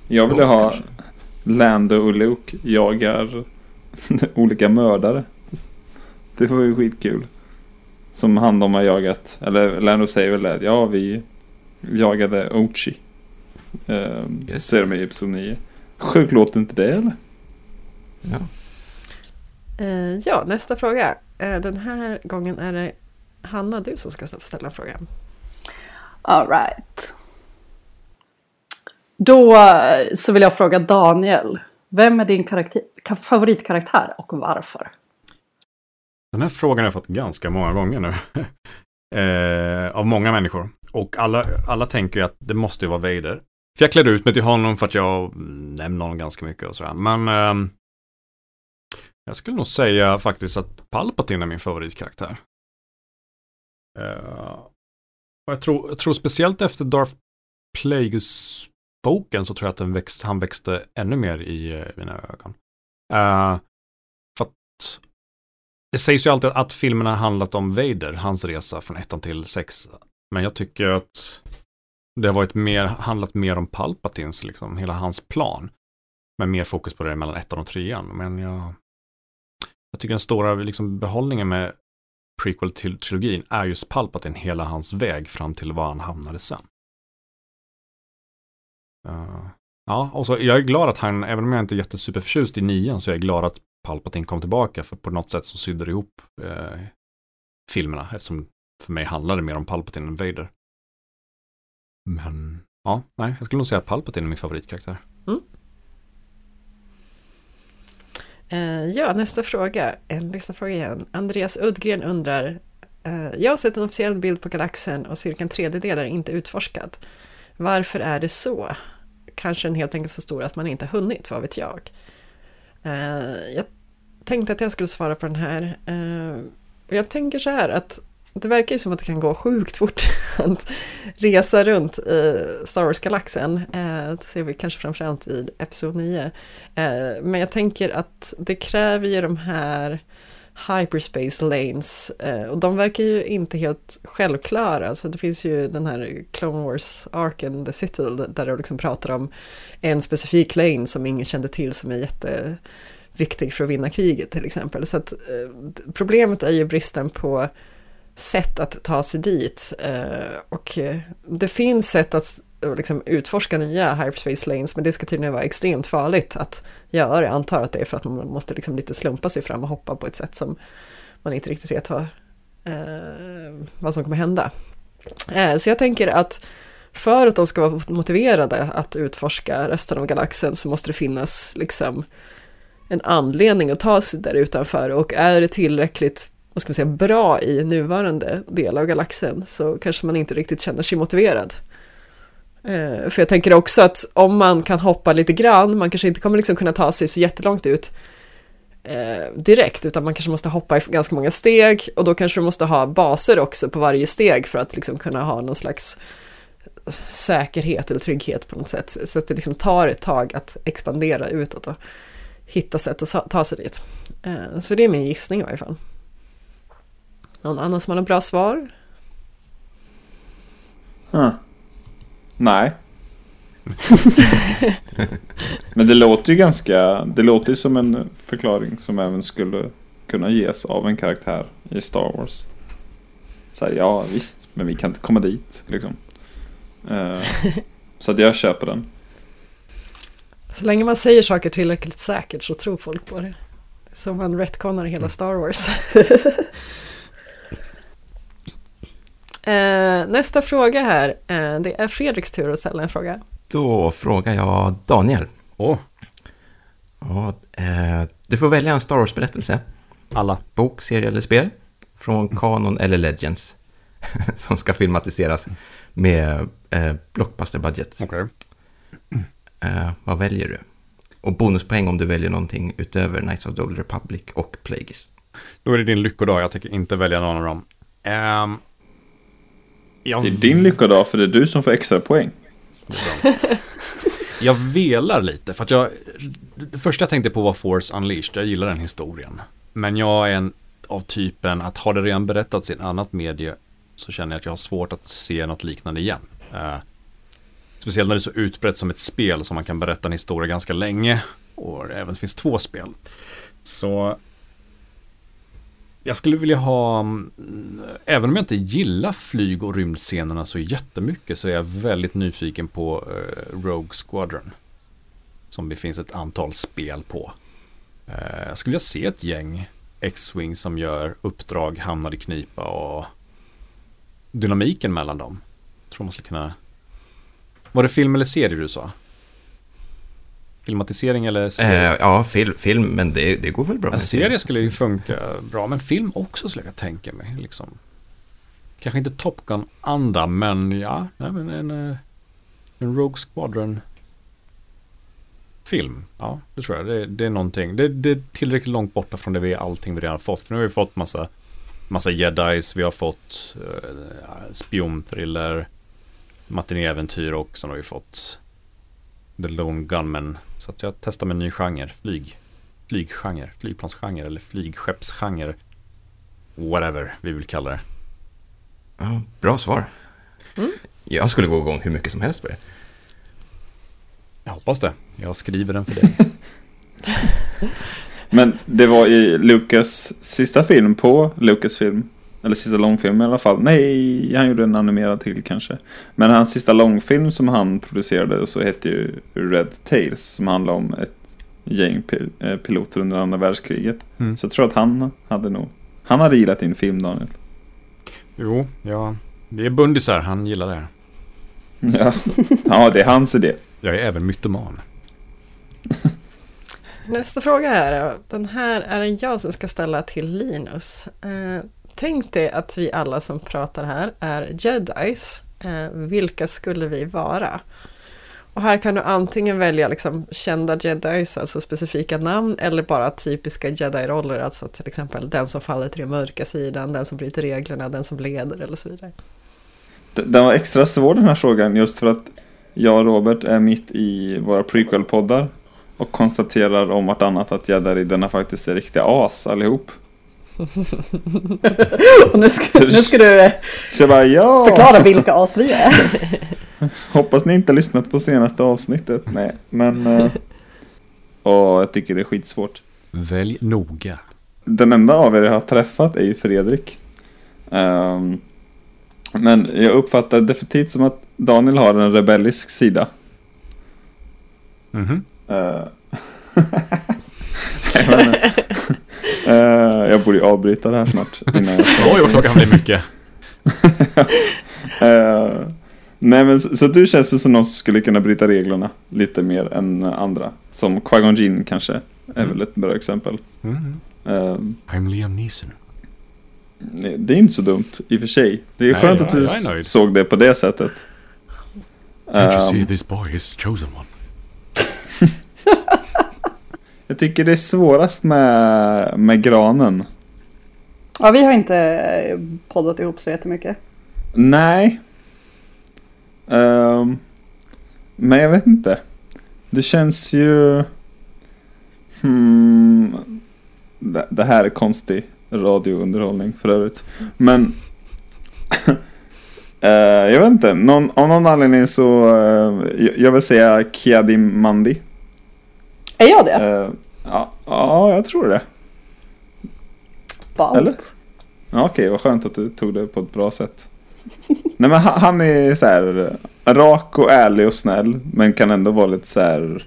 Jag ville ha kanske. Lando och Luke jagar [laughs] olika mördare. Det var ju skitkul. Som han de har jagat. Eller Lando säger väl det. Ja, vi jagade Ochi. Ehm, Just säger de i Episod 9. Sjukt låter inte det eller? ja. Eh, ja, nästa fråga. Eh, den här gången är det Hanna, du som ska ställa frågan. All right. Då eh, så vill jag fråga Daniel. Vem är din karaktär, ka- favoritkaraktär och varför? Den här frågan har jag fått ganska många gånger nu. [laughs] eh, av många människor. Och alla, alla tänker ju att det måste ju vara Vader. För jag klädde ut mig till honom för att jag mm, nämnde honom ganska mycket och sådär. Men eh, jag skulle nog säga faktiskt att Palpatine är min favoritkaraktär. Eh, och jag tror, jag tror speciellt efter Darth Plagueis-boken så tror jag att den växt, han växte ännu mer i eh, mina ögon. Eh, för att det sägs ju alltid att filmerna handlat om Vader, hans resa från ettan till sex. Men jag tycker att det har varit mer, handlat mer om Palpatins, liksom, hela hans plan. Med mer fokus på det mellan ettan och trean. Men jag, jag tycker den stora liksom, behållningen med prequel till trilogin är just Palpatine, hela hans väg fram till var han hamnade sen. Uh, ja, och så jag är glad att han, även om jag inte är jättesuperförtjust i nian, så är jag glad att Palpatine kom tillbaka, för på något sätt så sydde det ihop eh, filmerna, eftersom för mig handlar det mer om Palpatine än Vader. Men, ja, nej, jag skulle nog säga att Palpatine är min favoritkaraktär. Eh, ja, nästa fråga. En lyssnarfråga igen. Andreas Uddgren undrar. Eh, jag har sett en officiell bild på galaxen och cirka en tredjedel är inte utforskad. Varför är det så? Kanske den helt enkelt så stor att man inte hunnit, vad vet jag. Eh, jag tänkte att jag skulle svara på den här. Och jag tänker så här att det verkar ju som att det kan gå sjukt fort [laughs] att resa runt i Star Wars-galaxen. Eh, det ser vi kanske framförallt i Episod 9. Eh, men jag tänker att det kräver ju de här hyperspace lanes. Eh, och de verkar ju inte helt självklara. Alltså det finns ju den här Clone Wars Arken, The Citadel, där de liksom pratar om en specifik lane som ingen kände till som är jätteviktig för att vinna kriget till exempel. Så att eh, problemet är ju bristen på sätt att ta sig dit. Eh, och eh, det finns sätt att eh, liksom utforska nya hyperspace lanes, men det ska tydligen vara extremt farligt att göra. Jag antar att det är för att man måste liksom lite slumpa sig fram och hoppa på ett sätt som man inte riktigt vet vad, vad som kommer hända. Så jag tänker att för att de ska vara motiverade att utforska resten av galaxen så måste det finnas liksom en anledning att ta sig där utanför och är det tillräckligt vad ska man säga, bra i nuvarande del av galaxen så kanske man inte riktigt känner sig motiverad. Eh, för jag tänker också att om man kan hoppa lite grann, man kanske inte kommer liksom kunna ta sig så jättelångt ut eh, direkt, utan man kanske måste hoppa i ganska många steg och då kanske du måste ha baser också på varje steg för att liksom kunna ha någon slags säkerhet eller trygghet på något sätt. Så att det liksom tar ett tag att expandera utåt och hitta sätt att ta sig dit. Eh, så det är min gissning i varje fall. Någon annan som har något bra svar? Huh. Nej. [laughs] Men det låter ju ganska, det låter ju som en förklaring som även skulle kunna ges av en karaktär i Star Wars. Så här, ja visst, men vi kan inte komma dit liksom. Uh, [laughs] så att jag köper den. Så länge man säger saker tillräckligt säkert så tror folk på det. Som man retconar hela Star Wars. [laughs] Eh, nästa fråga här. Eh, det är Fredriks tur att ställa en fråga. Då frågar jag Daniel. Åh. Ja, eh, du får välja en Star Wars-berättelse. Alla. Bok, serie eller spel. Från Canon eller Legends. [laughs] som ska filmatiseras med eh, blockbuster-budget. Okej. Eh, vad väljer du? Och bonuspoäng om du väljer någonting utöver Knights of the Old Republic och Plagueis. Då är det din lyckodag. Jag tänker inte välja någon av dem. Ehm, jag, Det är din lyckodag för det är du som får extra poäng. jag velar lite. För att jag... Det första jag tänkte på var Force Unleashed. Jag gillar den historien. Men jag är en av typen att har det redan berättats i ett annat medie så känner jag att jag har svårt att se något liknande igen. Eh, speciellt när det är så utbrett som ett spel som man kan berätta en historia ganska länge. Och det även finns två spel. Så jag skulle vilja ha, mm, även om jag inte gillar flyg och rymdscenerna så jättemycket så är jag väldigt nyfiken på uh, Rogue Squadron. Som det finns ett antal spel på. Uh, jag skulle vilja se ett gäng X-Wing som gör uppdrag, hamnar i knipa och dynamiken mellan dem. Jag tror man skulle kunna... Var det film eller serie du sa? Filmatisering eller? Eh, ja, film, film, men det, det går väl bra. En serie skulle ju funka bra, men film också skulle jag tänka mig. Liksom. Kanske inte Top Gun-anda, men ja, nej, men en, eh, en Rogue Squadron film. Ja, det tror jag. Det, det är någonting. Det, det, är tillräckligt långt borta från det vi allting vi redan fått. För nu har vi fått massa, massa jedis, vi har fått uh, spionthriller, matinéäventyr och sen har vi fått The Lone Gunman. Så att jag testar med en ny genre. Flyg. Flyggenre. Flygplansgenre eller flygskeppsgenre. Whatever vi vill kalla det. Ja, bra svar. Mm. Jag skulle gå igång hur mycket som helst på det. Jag hoppas det. Jag skriver den för dig. [laughs] Men det var i Lucas sista film på Lucasfilm. Eller sista långfilm i alla fall. Nej, han gjorde en animerad till kanske. Men hans sista långfilm som han producerade så hette ju Red Tails. Som handlar om ett gäng pil eh, piloter under andra världskriget. Mm. Så jag tror att han hade nog... Han hade gillat din film Daniel. jo, ja. Det är bundisar. Han gillar det. Ja, ja det är hans idé. Jag är även mytoman. Nästa fråga här. Den här är en jag som ska ställa till Linus. Tänk dig att vi alla som pratar här är jedis. Eh, vilka skulle vi vara? Och här kan du antingen välja liksom kända jedis, alltså specifika namn, eller bara typiska jedi-roller, alltså till exempel den som faller till den mörka sidan, den som bryter reglerna, den som leder eller så vidare. Den var extra svår den här frågan just för att jag och Robert är mitt i våra prequel-poddar och konstaterar om vartannat att Jedi-riddarna faktiskt är riktiga as allihop. [laughs] Och nu ska, nu ska du eh, bara, ja! förklara vilka as vi är. [laughs] Hoppas ni inte har lyssnat på senaste avsnittet. Nej, men... Uh, åh, jag tycker det är skitsvårt. Välj noga. Den enda av er jag har träffat är ju Fredrik. Ehm, men jag uppfattar definitivt som att Daniel har en rebellisk sida. Mhm. Eh, [laughs] jag, Eh, jag borde ju avbryta det här snart. Innan jag [laughs] Oj, vad klockan blir mycket. [laughs] Eh, nej men så, så du känns väl som någon som skulle kunna bryta reglerna lite mer än andra. Som Qui-Gon Jinn kanske är väl ett bra exempel. Mm. Eh, I'm Liam Neeson. nej, det är inte så dumt i och för sig. Det är Nej, skönt jag- att du såg det på det sättet. Can't you Ehm, see this boy is chosen one? Jag tycker det är svårast med, med granen. Ja, vi har inte eh, poddat ihop så jättemycket. Nej. Ehm, men jag vet inte. Det känns ju... Hmm, det, det här är konstig radiounderhållning för övrigt. Men... [laughs] eh, jag vet inte. Någon, av någon anledning så... eh, jag- jag vill säga Kiadim Mandi. Är jag det? Eh, ja, ja, jag tror det. Ballt. Eller? Ja, Okej, vad skönt att du tog det på ett bra sätt. Nej men han, är så här rak och ärlig och snäll. Men kan ändå vara lite så här.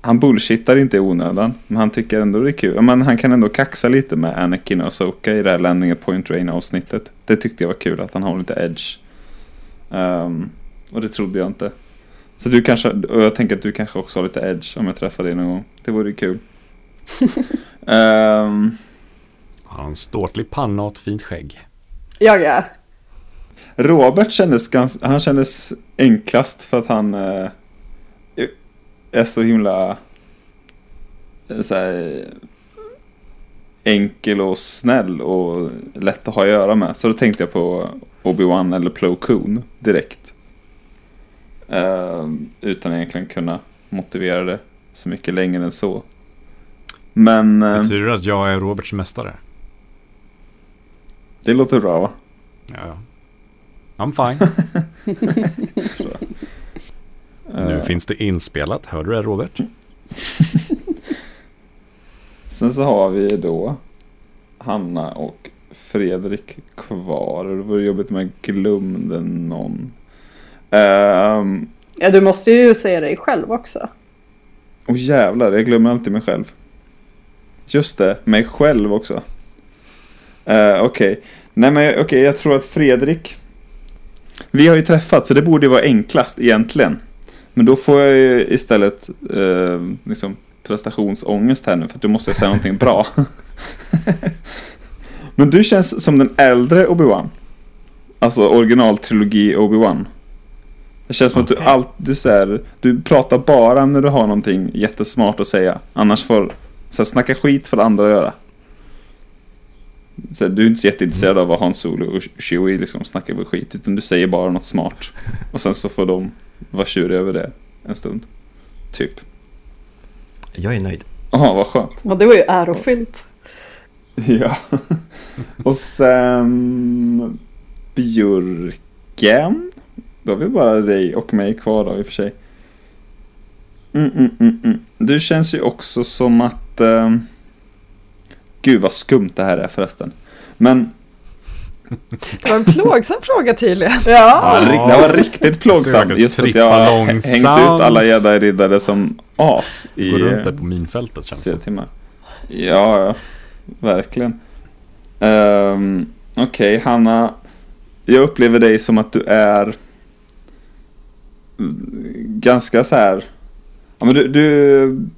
Han bullshittar inte i onödan. Men han tycker ändå det är kul. Men han kan ändå kaxa lite med Anakin och Asoka i det här Landing at Point Rain avsnittet. Det tyckte jag var kul att han har lite edge. Ehm, och det trodde jag inte. Så du kanske, och jag tänker att du kanske också har lite edge om jag träffar dig någon gång. Det vore ju kul. [laughs] Han har en ståtlig panna och ett fint skägg. Jag är. Robert kändes ganska, han kändes enklast för att han eh, är så himla eh, så här, enkel och snäll och lätt att ha att göra med. Så då tänkte jag på Obi-Wan eller Plo Koon direkt. Eh, utan egentligen kunna motivera det så mycket längre än så. Men eh, Betyder det att jag är Roberts mästare? det låter bra va? Ja. I'm fine. [laughs] nu Eh, finns det inspelat. Hör du det Robert? [laughs] Sen så har vi då Hanna och Fredrik kvar. Det var jobbigt om jag glömde någon. Ehm, Ja, du måste ju säga dig själv också. och jävlar, jag glömmer alltid mig själv. Just det, mig själv också. Uh, okej, nej men okej, jag tror att Fredrik. Vi har ju träffats så det borde ju vara enklast egentligen. Men då får jag ju istället eh, liksom prestationsångest här nu för att du måste säga någonting bra. [laughs] Men du känns som den äldre Obi-Wan. Alltså originaltrilogi Obi-Wan. Det känns som att du alltid så här, du pratar bara när du har någonting jättesmart att säga. Annars får, så här, snacka skit för andra att göra. Så här, du är inte så jätteintresserad av vad Han Solo och Chewie liksom snackar för skit. Utan du säger bara något smart. [laughs] Och sen så får de vara tjuriga över det en stund. Typ. Jag är nöjd. Jaha, vad skönt. Och det var ju ärofyllt. [laughs] Ja. Och sen Björken. Då har vi bara dig och mig kvar då i och för sig. Mm, mm, mm, mm. Du känns ju också som att... ehm, Gud vad skumt det här är förresten. Men Det var en plågsam fråga tydligen. [laughs] Ja, ja, det var riktigt plågsamt. Just att jag har hängt ut alla jedi-riddare som as i Gå runt där eh, på minfältet känns det timmar. Ja, ja. Verkligen. Um, Okej, Hanna. Jag upplever dig som att du är ganska så här. Ja, men du, du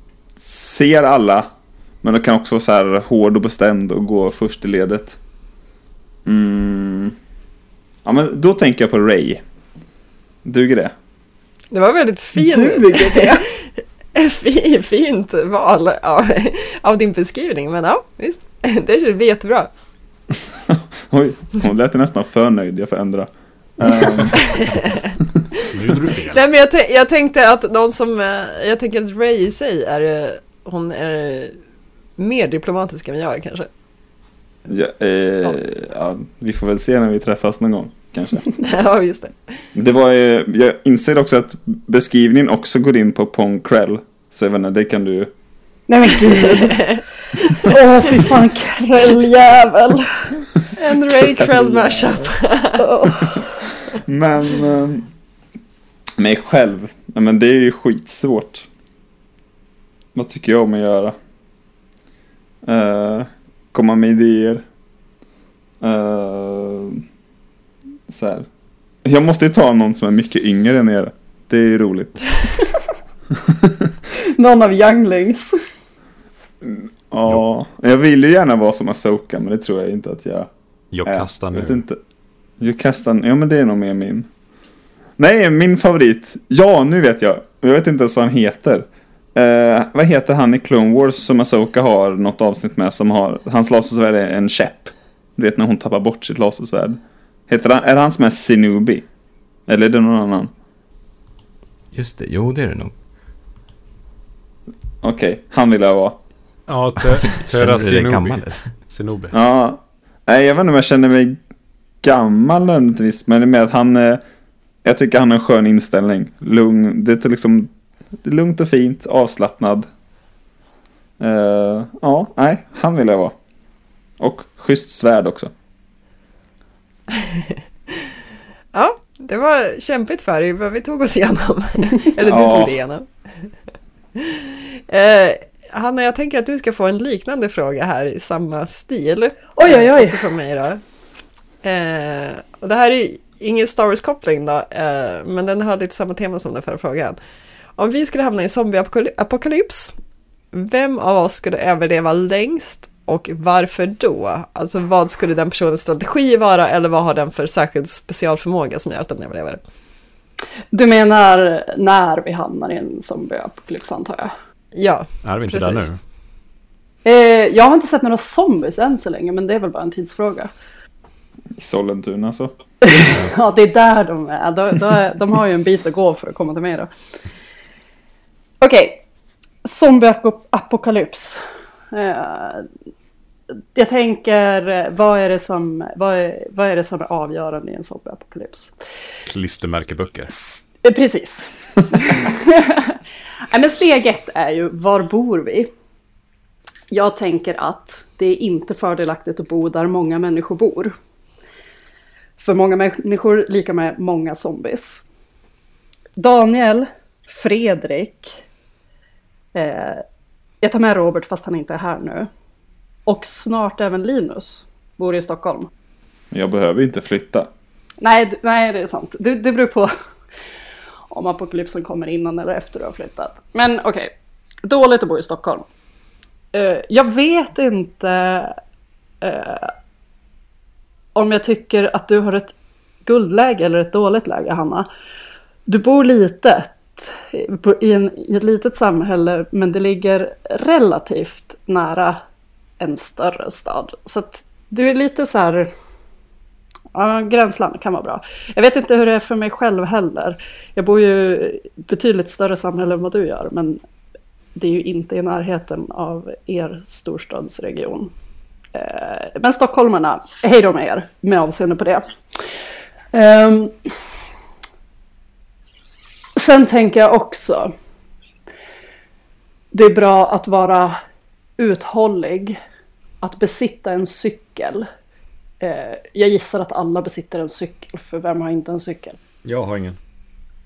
ser alla. Men du kan också vara så här hård och bestämd och gå först i ledet. Mm. Ja, men då tänker jag på Ray. Duger det? Det var väldigt fin, duger det? [laughs] fi- fint val av, av din beskrivning. Men ja, visst. [laughs] Det blir jättebra. [laughs] Oj, hon lät nästan för nöjd. Jag får ändra. Ehm, [laughs] Nu gjorde du fel. Nej, men jag, jag tänkte att någon som, eh, jag tänker att Ray i sig är, eh, hon är mer diplomatisk än jag är kanske. Ja, eh, ja, vi får väl se när vi träffas någon gång kanske. [laughs] ja, just det. Det var, eh, jag inser också att beskrivningen också går in på Pong Krell. Så jag vet inte, det kan du... Nej men gud. [laughs] Åh fy fan krälljävel. En Ray Krell mashup. Men eh, mig själv, men det är ju skitsvårt. Vad tycker jag om att göra? Eh, komma med idéer. Eh, så här. Jag måste ju ta någon som är mycket yngre än er. Det är ju roligt. [laughs] Någon av younglings. Ja, jag vill ju gärna vara som Asoka men det tror jag inte att jag Jag är. kastar Jag vet nu. inte. Kastar, ja men det är nog mer min. Nej, min favorit. Ja, nu vet jag. Jag vet inte ens vad han heter. Eh, vad heter han i Clone Wars som Asoka har något avsnitt med som har, hans lasersvärd är en käpp. Du vet när hon tappar bort sitt lasersvärd. Heter han, är det han som är Sinubi? Eller är det någon annan? Just det, jo det är det nog. Okej, han vill jag vara. Ja, [laughs] du dig gammal? Shinobi. Ja, nej jag vet inte om jag känner mig gammal nödvändigtvis, men det är med att han, eh, jag tycker han har en skön inställning. Lugn, det är liksom, det är lugnt och fint, avslappnad. Eh, ja, nej, han vill jag vara. Och schysst svärd också. [laughs] Ja, det var kämpigt för dig, men vi tog oss igenom. [laughs] Eller du Ja. tog dig igenom. [laughs] eh, Hanna, jag tänker att du ska få en liknande fråga här i samma stil. Oj, oj, oj. Också från mig då. Eh, och det här är ingen Star Wars-koppling då, eh, men den har lite samma tema som den förra frågan. Om vi skulle hamna i en zombieapokalyps, vem av oss skulle överleva längst och varför då? Alltså vad skulle den personens strategi vara eller vad har den för särskild specialförmåga som gör att den överlever? Du menar när vi hamnar i en zombieapokalyps antar jag? Ja, Är vi inte Precis. där nu? Eh, jag har inte sett några zombies än så länge men det är väl bara en tidsfråga. I Sollentuna så. [laughs] Ja, det är där de är. De, de, de har ju en bit att gå för att komma till mig då. Okej, zombieapokalyps. Eh, jag tänker, vad är, det som, vad, är, vad är det som är avgörande i en zombieapokalyps? Klistermärkeböcker. Eh, Precis. [laughs] Nej, men steg ett är ju, var bor vi? Jag tänker att det är inte fördelaktigt att bo där många människor bor. För många människor lika med många zombies. Daniel, Fredrik, eh, jag tar med Robert fast han inte är här nu. Och snart även Linus bor i Stockholm. Jag behöver inte flytta. Nej, nej det är sant. Det, det beror på [laughs] om apokalypsen kommer innan eller efter du har flyttat. Men okej, dåligt att bo i Stockholm. Eh, jag vet inte eh, om jag tycker att du har ett guldläge eller ett dåligt läge, Hanna. Du bor litet i, en, i ett litet samhälle, men det ligger relativt nära en större stad. Så att du är lite så här Ja, gränsland kan vara bra. Jag vet inte hur det är för mig själv heller. Jag bor ju i betydligt större samhälle än vad du gör, men det är ju inte i närheten av er storstadsregion. Eh, Men stockholmarna, hej då med er med avseende på det. Ehm, Sen tänker jag också, det är bra att vara uthållig, att besitta en cykel. Eh, Jag gissar att alla besitter en cykel, för vem har inte en cykel? Jag har ingen.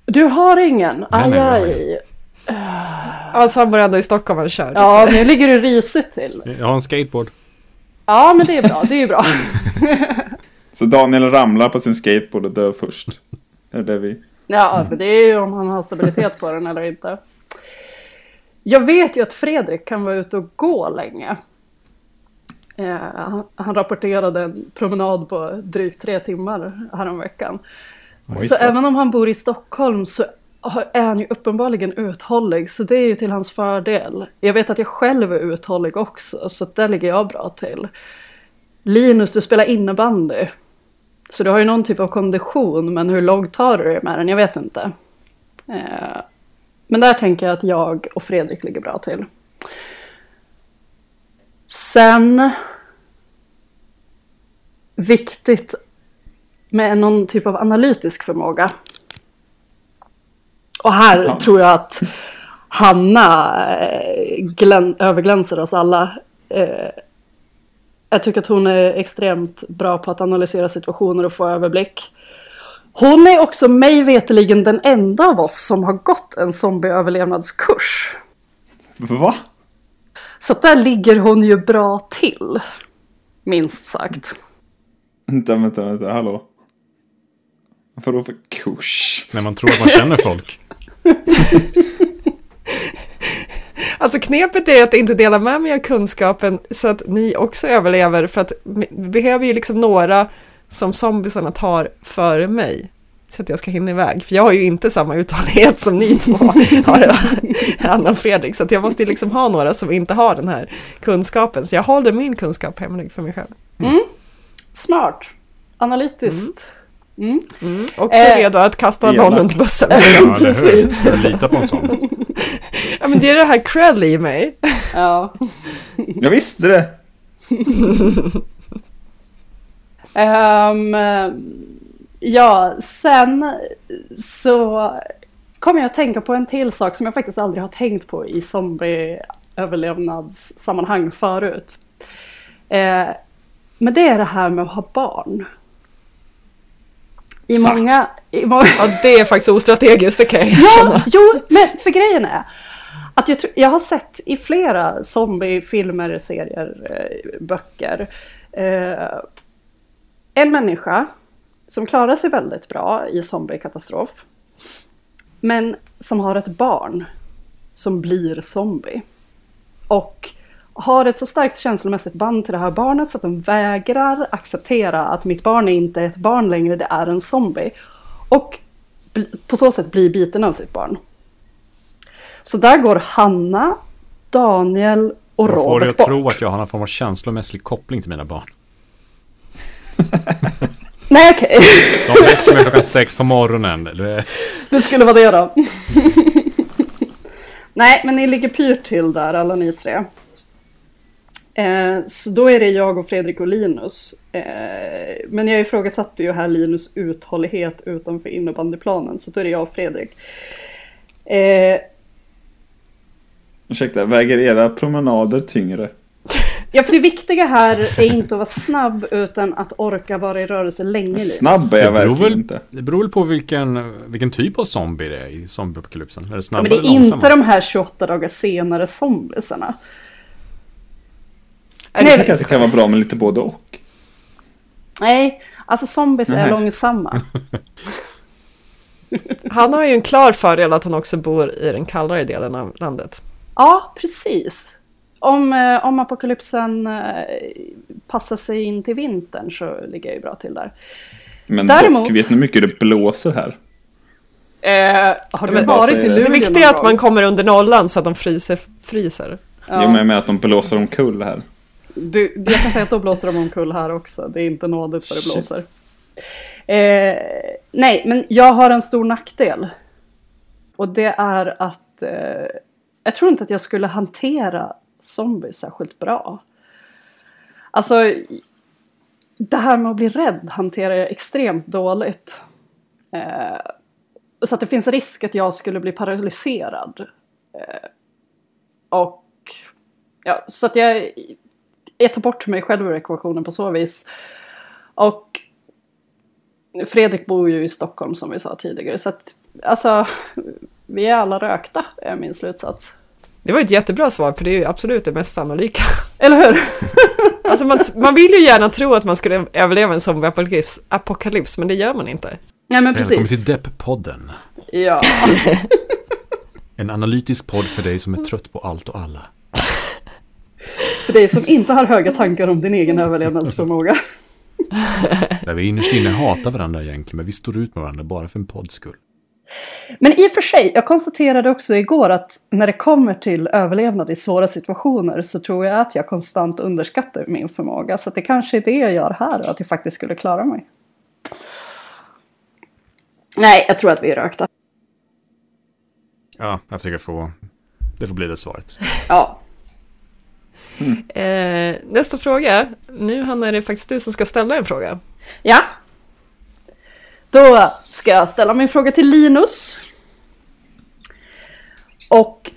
Du har ingen? Nej, Aj, nej, aj. alltså han bor ändå i Stockholm och kör. Ja, nu ligger du risigt till. Jag har en skateboard. Ja, men det är bra, det är ju bra. [laughs] Så Daniel ramlar på sin skateboard och dör först. Är det det vi... Ja, för det är ju om han har stabilitet på den eller inte. Jag vet ju att Fredrik kan vara ute och gå länge. Eh, han, han rapporterade en promenad på drygt tre timmar häromveckan. Oj, Så även om han bor i Stockholm så är han ju uppenbarligen uthållig. Så det är ju till hans fördel. Jag vet att jag själv är uthållig också, så där ligger jag bra till. Linus, du spelar innebandy. Så du har ju någon typ av kondition, men hur långt tar du dig med den? Jag vet inte. Eh, men där tänker jag att jag och Fredrik ligger bra till. Sen viktigt med någon typ av analytisk förmåga. Och här Ja. tror jag att Hanna eh, glän, överglänser oss alla. Eh, jag tycker att hon är extremt bra på att analysera situationer och få överblick. Hon är också mig veteligen den enda av oss som har gått en zombieöverlevnadskurs. Va? Så där ligger hon ju bra till. Minst sagt. Vänta, vänta, vänta, hallå. Vadå för kurs? När man tror att man känner folk. Alltså knepet är att inte dela med mig av kunskapen så att ni också överlever för att vi behöver ju liksom några som zombiesarna tar före mig. Så att jag ska hinna iväg. För jag har ju inte samma uthållighet som ni två har, [laughs] Anna och Fredrik. Så att jag måste ju liksom ha några som inte har den här kunskapen. Så jag håller min kunskap hemlig för mig själv. Smart. Analytiskt. Mm. Också Eh, redo att kasta elak. någon under bussen. Ja, eller hur? [laughs] Får du lita på en sån? [laughs] Ja, men det är det här Krell i mig. Ja. [laughs] Jag visste det! Ehm, ja, sen så kommer jag att tänka på en till sak som jag faktiskt aldrig har tänkt på i zombieöverlevnadssammanhang förut. Eh, men det är det här med att ha barn. I många... I många Ja, det är faktiskt ostrategiskt, det kan jag Ja, jo, men för grejen är att jag, tror- jag har sett i flera zombiefilmer, serier, eh, böcker eh, en människa som klarar sig väldigt bra i zombiekatastrof men som har ett barn som blir zombie. Och har ett så starkt känslomässigt band till det här barnet så att den vägrar acceptera att mitt barn är inte ett barn längre, det är en zombie. Och på så sätt blir biten av sitt barn. Så där går Hanna, Daniel och Jag får dig Robert att bort. tro att jag har någon form av känslomässig koppling till mina barn. [laughs] Nej okej, De väcker mig klockan sex på morgonen. Det- det skulle vara det då. [laughs] Nej, men ni ligger pyrt till där alla ni tre. Eh, så då är det jag och Fredrik och Linus. Eh, men jag ifrågasatte ju här Linus uthållighet utanför innebandyplanen, så då är det jag och Fredrik. Eh, Ursäkta, väger era promenader tyngre? [laughs] ja, för det viktiga här är inte att vara snabb, utan att orka vara i rörelse länge. Snabb är jag Det beror, verkligen väl, inte. det beror väl på vilken, vilken typ av zombie det är i zombieapokalypsen. Är det Ja, snabbare men det är inte de här 28 dagar senare zombiesarna. Nej, Det det- kanske kan vara bra med lite både och. Nej, alltså zombies är Nej. långsamma. [laughs] Han har ju en klar fördel att han också bor i den kallare delen av landet. Ja, precis. Om, eh, om apokalypsen eh, passar sig in till vintern så ligger jag ju bra till där. Men Däremot- dock, vet ni hur mycket det blåser här? Eh, har du men bara varit i det. Luleå Det viktiga är att man kommer under nollan så att de fryser. fryser. Ja, Jag menar med att de blåser omkull här. Du, jag kan säga att då blåser de omkull här också. Det är inte nådigt vad det blåser. Eh, nej, men jag har en stor nackdel. Och det är att eh, jag tror inte att jag skulle hantera zombies särskilt bra. Alltså, det här med att bli rädd hanterar jag extremt dåligt. Eh, så att det finns risk att jag skulle bli paralyserad. Eh, och ja, så att jag, jag tar bort mig själv ur ekvationen på så vis. Och Fredrik bor ju i Stockholm som vi sa tidigare. Så att alltså, vi är alla rökta är min slutsats. Det var ett jättebra svar, för det är ju absolut det mest sannolika. [laughs] Eller hur? [laughs] Alltså man, man vill ju gärna tro att man skulle överleva en zombieapokalyps, apokalyps, men det gör man inte. Nej men Välkommen precis. till Depp-podden. Ja. [laughs] En analytisk podd för dig som är trött på allt och alla. För dig som inte har höga tankar om din egen överlevnadsförmåga. Där vi innerst inne hatar varandra egentligen, men vi står ut med varandra bara för en podds skull. Men i och för sig, jag konstaterade också igår att när det kommer till överlevnad i svåra situationer så tror jag att jag konstant underskattar min förmåga. Så att det kanske är det jag gör här att jag faktiskt skulle klara mig. Nej, jag tror att vi är rökta. Ja, jag tycker det får, det får bli det svaret. Ja. Mm. Eh, nästa fråga. Nu Hanna är det faktiskt du som ska ställa en fråga. Ja. Då ska jag ställa min fråga till Linus. Och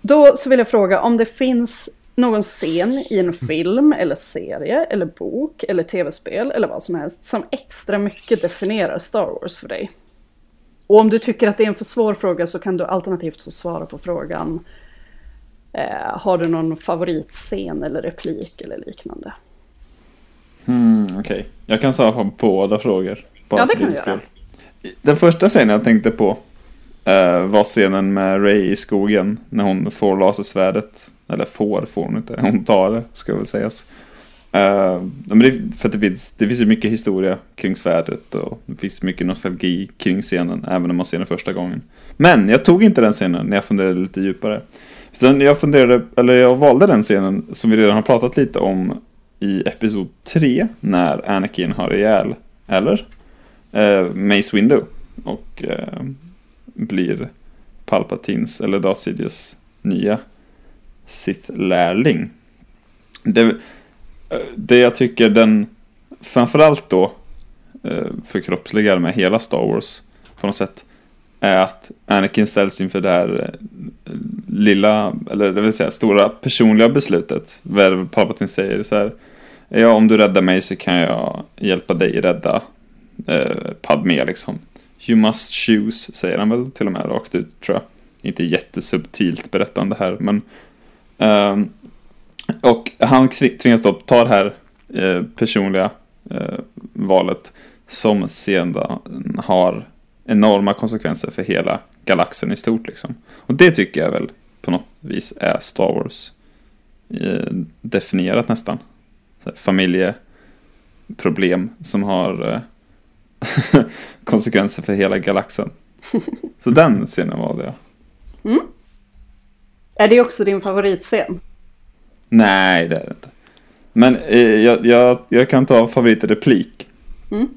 då så vill jag fråga om det finns någon scen i en film eller serie eller bok eller tv-spel eller vad som helst som extra mycket definierar Star Wars för dig. Och om du tycker att det är en för svår fråga så kan du alternativt få svara på frågan. Eh, har du någon favoritscen eller replik eller liknande? Mm, Okej, jag kan svara på båda frågor. bara Ja, det kan du göra. Den första scenen jag tänkte på eh, var scenen med Ray i skogen när hon får lasersvärdet. Eller får, får hon inte. Hon tar det, ska väl sägas. Eh, men det, för att det finns, det finns ju mycket historia kring svärdet och det finns mycket nostalgi kring scenen, även när man ser den första gången. Men jag tog inte den scenen när jag funderade lite djupare. Utan jag funderade, eller jag valde den scenen som vi redan har pratat lite om i episod 3 när Anakin har ihjäl, eller? Eh, Mace Window och eh, blir Palpatins, eller Darth Sidious nya Sith-lärling. Det, eh, det jag tycker den framförallt då eh, förkroppsligar med hela Star Wars på något sätt är att Anakin ställs inför det här eh, lilla, eller det vill säga stora personliga beslutet. Där Palpatine säger så här. Ja, om du räddar mig så kan jag hjälpa dig rädda eh, Padme liksom. You must choose, säger han väl till och med rakt ut tror jag. Inte jättesubtilt berättande här, men ehm, och han tvingas då ta det här eh, personliga eh, valet som sedan har enorma konsekvenser för hela galaxen i stort liksom. Och det tycker jag väl på något vis är Star Wars eh, definierat nästan. Familjeproblem som har eh, [laughs] konsekvenser för hela galaxen. [laughs] Så den scenen valde jag. Är det också din favoritscen? Nej, det är det inte. Men eh, jag, jag, jag kan ta favoritreplik. Mm.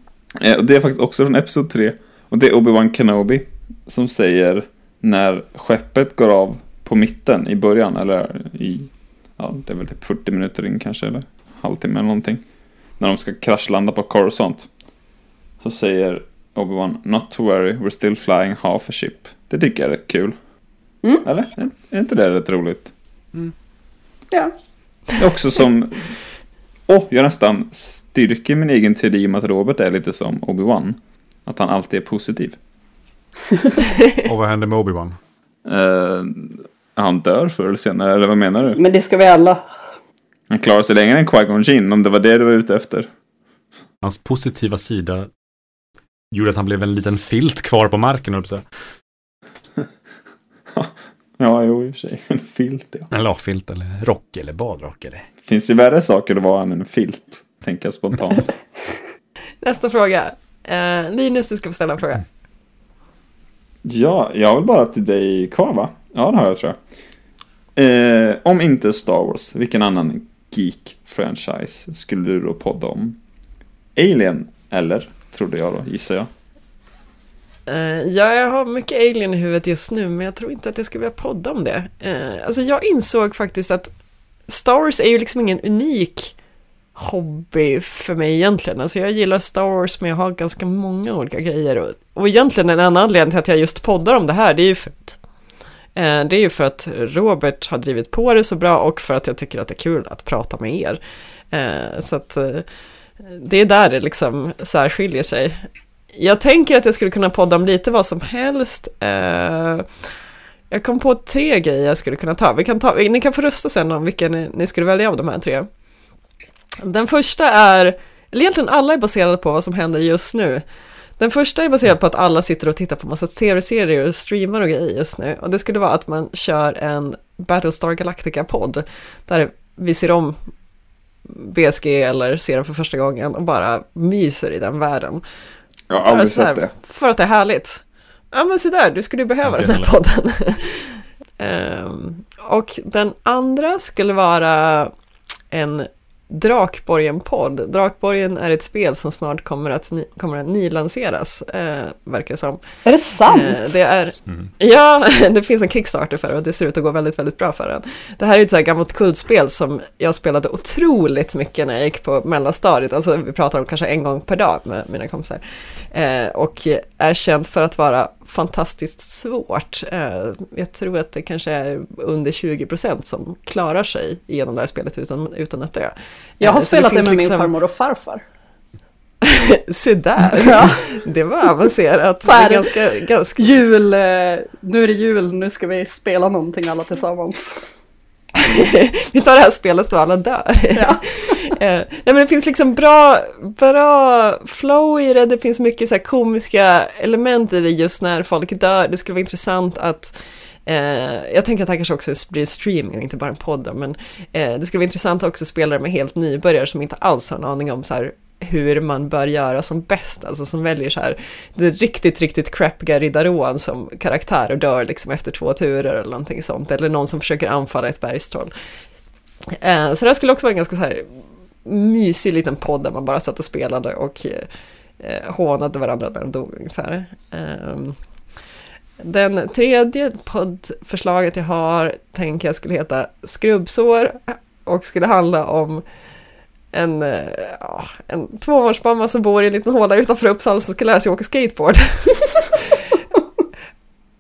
Eh, och det är faktiskt också från Episod 3. Och det är Obi-Wan Kenobi som säger när skeppet går av på mitten i början, eller i, ja, det är väl typ 40 minuter in kanske, eller halvtimme eller någonting. När de ska kraschlanda på Coruscant. Så säger Obi-Wan, not to worry, we're still flying half a ship. Det tycker jag är rätt kul. Mm. Eller? Är- Är inte det rätt roligt? Ja. Det är också som... Åh, jag nästan styrker min egen teori om att Robert är lite som Obi-Wan. Att han alltid är positiv. [laughs] Och vad händer med Obi-Wan? Eh, han dör förr eller senare, eller vad menar du? Men det ska vi alla. Han klarar sig längre än Qui-Gon Jinn, om det var det du var ute efter. Hans positiva sida gjorde att han blev en liten filt kvar på marken, höll jag. [laughs] Ja, jo, i och för sig. En filt, ja. En lagfilt eller rock eller badrock eller... Finns ju värre saker att vara än en filt, tänker jag spontant. [laughs] Nästa fråga. Eh, Linus, du ska få ställa en fråga. Ja, jag väl bara till dig kvar va? Ja, det har jag tror jag. Eh, om inte Star Wars, vilken annan geek-franchise skulle du då podda om? Alien, eller? Trodde jag då, gissar jag. Eh, ja, jag har mycket Alien i huvudet just nu, men jag tror inte att jag skulle vilja podda om det. Eh, alltså, jag insåg faktiskt att Star Wars är ju liksom ingen unik hobby för mig egentligen. Alltså, jag gillar Star Wars, men jag har ganska många olika grejer. Och, och egentligen en annan anledning till att jag just poddar om det här, det är ju för att eh, det är ju för att Robert har drivit på det så bra och för att jag tycker att det är kul att prata med er. Eh, så att eh, det är där det liksom särskiljer sig. Jag tänker att jag skulle kunna podda om lite vad som helst. Eh, jag kom på tre grejer jag skulle kunna ta. Vi kan ta ni kan få rösta sen om vilken ni, ni skulle välja av de här tre. Den första är, eller egentligen alla är baserade på vad som händer just nu. Den första är baserad på att alla sitter och tittar på massa tv-serier och streamar och grejer just nu. Och det skulle vara att man kör en Battlestar Galactica-podd där vi ser om BSG eller ser den för första gången och bara myser i den världen. Jag har aldrig så här, sett det. För att det är härligt. Ja men så där, du skulle ju behöva den här podden. [laughs] Ehm, och den andra skulle vara en Drakborgen-podd. Drakborgen är ett spel som snart kommer att, ni, kommer att nylanseras, eh, verkar det som. Är det sant? Eh, det är, ja, [laughs] det finns en Kickstarter för det och det ser ut att gå väldigt, väldigt bra för den. Det här är ett så här gammalt kultspel som jag spelade otroligt mycket när jag gick på mellanstadiet. Alltså vi pratar om kanske en gång per dag med mina kompisar. Eh, och är känt för att vara fantastiskt svårt. Eh, jag tror att det kanske är under 20% som klarar sig genom det här spelet utan, utan att dö. Jag har Eh, spelat det, finns med liksom- min farmor och farfar. [laughs] Se där, Ja. [laughs] det var avancerat. Det ganska, ganska Jul, eh, nu är det jul, nu ska vi spela någonting alla tillsammans. [laughs] vi tar det här spelet så alla dör. Ja. Eh, nej men det finns liksom bra, bra flow i det, det finns mycket så komiska element i det just när folk dör. Det skulle vara intressant att eh, jag tänker att det här kanske också blir streaming och inte bara en podd då, men eh, det skulle vara intressant att också spela med helt nybörjare som inte alls har en aning om så här hur man bör göra som bäst, alltså som väljer så här den riktigt, riktigt crappiga riddarån som karaktär och dör liksom efter två turer eller någonting sånt, eller någon som försöker anfalla ett bergstroll. Eh, så det här skulle också vara en ganska så här mysig liten podd där man bara satt och spelade och eh, eh hånade varandra när de dog ungefär. Eh, den tredje poddförslaget jag har tänker jag skulle heta Skrubbsår och skulle handla om en, eh, ja, en tvåbarnsmamma som bor i en liten håla utanför Uppsala som ska lära sig åka skateboard. [laughs]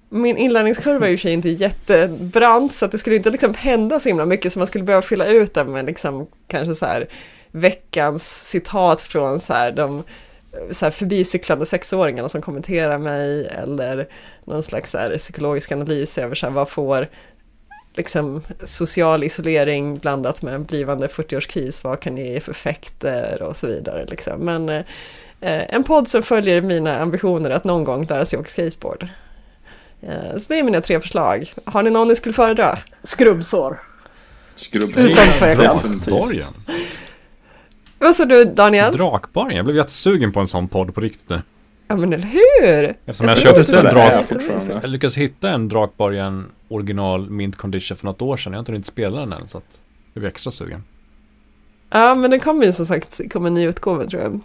Min inlärningskurva är ju i och för sig inte jättebrant så att det skulle inte liksom hända så himla mycket så man skulle behöva fylla ut den med liksom kanske så här veckans citat från så här de så här förbicyklande sexåringarna som kommenterar mig eller någon slags så här psykologisk analys över så här vad får liksom social isolering blandat med en blivande 40-årskris, vad kan det ge för effekter och så vidare. Liksom. Men eh, en podd som följer mina ambitioner att någon gång lära sig åka skateboard. Eh, så det är mina tre förslag. Har ni någon ni skulle föredra? Skrubbsår. Skrubb. Utan tvekan. Drakborgen. Vad sa du Daniel? Drakborgen. Jag blev jättesugen på en sån podd på riktigt nu. Ja men eller hur? Eftersom jag, tycker köpte en drak... Jag lyckades hitta en Drakborgen original mint condition för något år sedan. Jag har inte hunnit spela den än så att jag blev extra sugen. Ja men den kommer ju som sagt komma en ny utgåva tror jag.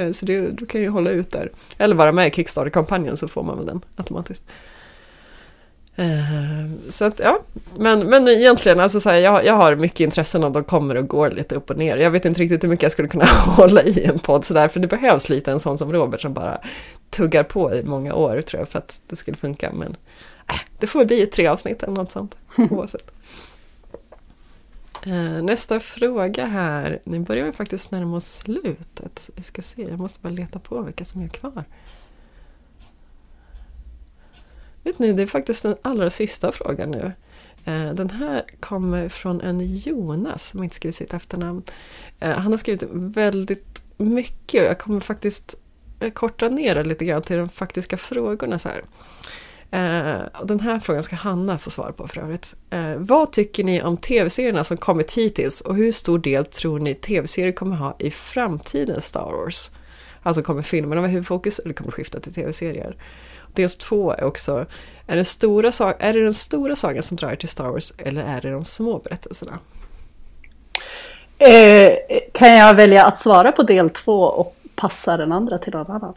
Eh, Så du, du kan ju hålla ut där. Eller vara med i Kickstarter-kampanjen så får man väl den automatiskt. Eh, Så att ja, men, men egentligen alltså så här, jag, jag har mycket intressen och de kommer och går lite upp och ner. Jag vet inte riktigt hur mycket jag skulle kunna [laughs] hålla i en podd sådär, för det behövs lite en sån som Robert som bara tuggar på i många år tror jag för att det skulle funka. Men äh, det får bli tre avsnitt eller något sånt [laughs] oavsett. Eh, Nästa fråga här. Nu börjar vi faktiskt närma oss slutet. Vi ska se, jag måste bara leta på vilka som är kvar. Vet ni, det är faktiskt den allra sista frågan nu. Eh, den här kommer från en Jonas som inte skrivit sitt efternamn. Eh, han har skrivit väldigt mycket och jag kommer faktiskt eh, korta ner det lite grann till de faktiska frågorna så här. Den här frågan ska Hanna få svar på för övrigt. Vad tycker ni om tv-serierna som kommit hittills och hur stor del tror ni tv-serier kommer ha i framtidens Star Wars? Alltså kommer filmerna vara huvudfokus eller kommer det skifta till tv-serier? Del två är också, är, den stora, är det den stora sagan som drar till Star Wars eller är det de små berättelserna? Eh, kan jag välja att svara på del två och passa den andra till någon annan?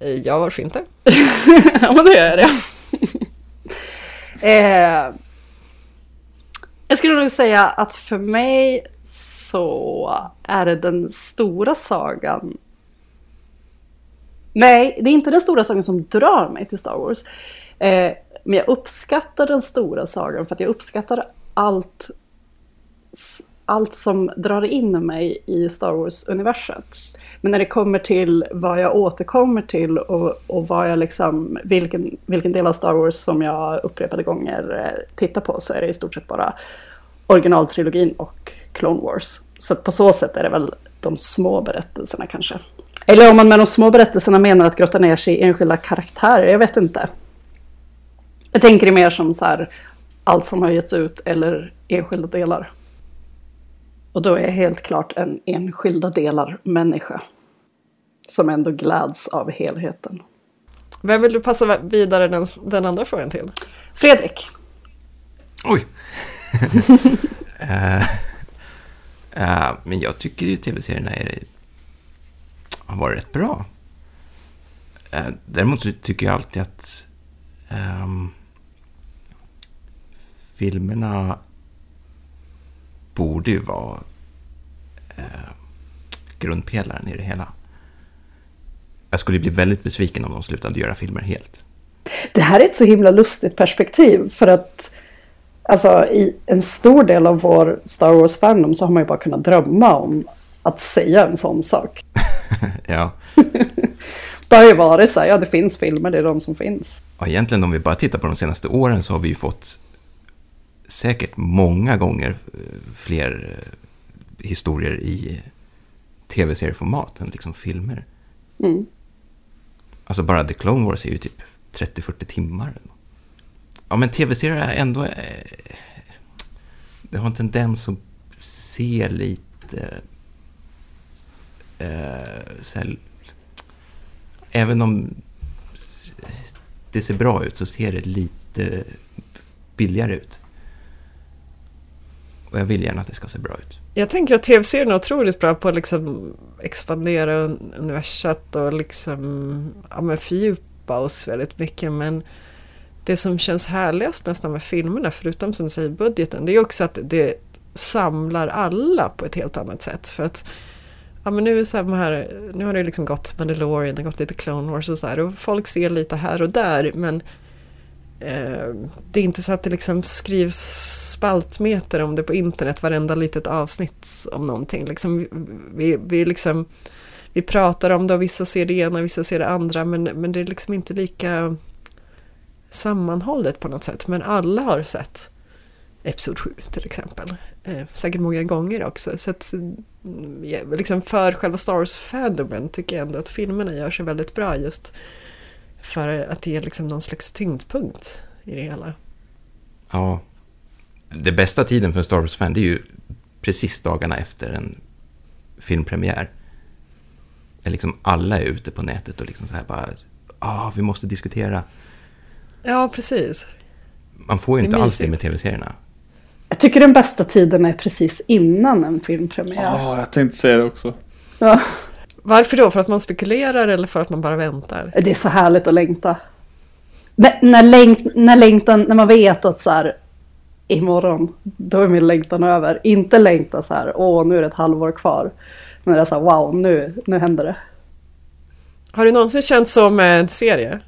Eh, Ja, varför inte? [laughs] ja, men det gör jag. eh, jag skulle nog säga att för mig så är det den stora sagan. Nej, det är inte den stora sagan som drar mig till Star Wars. Eh, men jag uppskattar den stora sagan för att jag uppskattar allt allt som drar in mig i Star Wars-universet. Men när det kommer till vad jag återkommer till och, och vad jag liksom, vilken, vilken del av Star Wars som jag upprepade gånger eh, tittar på så är det i stort sett bara originaltrilogin och Clone Wars. Så på så sätt är det väl de små berättelserna kanske. Eller om man med de små berättelserna menar att grotta ner sig i enskilda karaktärer, jag vet inte. Jag tänker det mer som så här, allt som har getts ut eller enskilda delar. Och då är jag helt klart en enskilda delar människa. Som ändå gläds av helheten. Vem vill du passa vidare den, den andra frågan till? Fredrik, Oj! [laughs] [laughs] Eh, Eh, men jag tycker ju tv-serierna är, har varit rätt bra. Eh, däremot så tycker jag alltid att ehm, filmerna borde ju vara eh, grundpelaren i det hela. Jag skulle bli väldigt besviken om de slutade göra filmer helt. Det här är ett så himla lustigt perspektiv för att alltså, i en stor del av vår Star Wars-fandom så har man ju bara kunnat drömma om att säga en sån sak. [laughs] ja. [laughs] Det har ju varit så här, ja det finns filmer, det är de som finns. Och egentligen om vi bara tittar på de senaste åren så har vi ju fått säkert många gånger eh, fler eh, historier i tv-serieformat än liksom filmer. Mm. Alltså bara The Clone Wars är ju typ 30-40 timmar. Ja, men tv-serier är ändå... Eh, det har en tendens att se lite... Eh, så här, även om det ser bra ut så ser det lite billigare ut. Och jag vill gärna att det ska se bra ut. Jag tänker att tv-serien är otroligt bra på att liksom expandera un- universat och liksom ja, men fördjupa oss väldigt mycket. Men det som känns härligast nästan med filmerna, förutom som du säger budgeten, det är också att det samlar alla på ett helt annat sätt. För att ja, men nu, är så här, nu har det liksom gått Mandalorian, det har gått lite Clone Wars och så här och folk ser lite här och där men eh, det är inte så att det liksom skrivs spaltmeter om det på internet varenda litet avsnitt om någonting. Liksom, vi, vi, vi, liksom, vi pratar om det och vissa ser det ena och vissa ser det andra men, men det är liksom inte lika sammanhållet på något sätt. Men alla har sett Episod 7 till exempel. Eh, säkert många gånger också. Så att, liksom för själva Star Wars-fandomen tycker jag ändå att filmerna gör sig väldigt bra just för att ge liksom någon slags tyngdpunkt i det hela. Ja. Det bästa tiden för en Star Wars-fan det är ju precis dagarna efter en filmpremiär. Där liksom alla är ute på nätet och liksom så här bara, ah, vi måste diskutera. Ja, precis. Man får ju Det är inte alls det med tv-serierna. Jag tycker den bästa tiden är precis innan en filmpremiär. Ja, jag tänkte säga det också. Ja, Varför då? För att man spekulerar eller för att man bara väntar? det är så härligt att längta. När, när, längt, när längtan, när man vet att så här, imorgon, då är min längtan över. Inte längta så här, åh nu är det ett halvår kvar. Men det är så här, wow, nu, nu händer det. Har du någonsin känt så med en serie?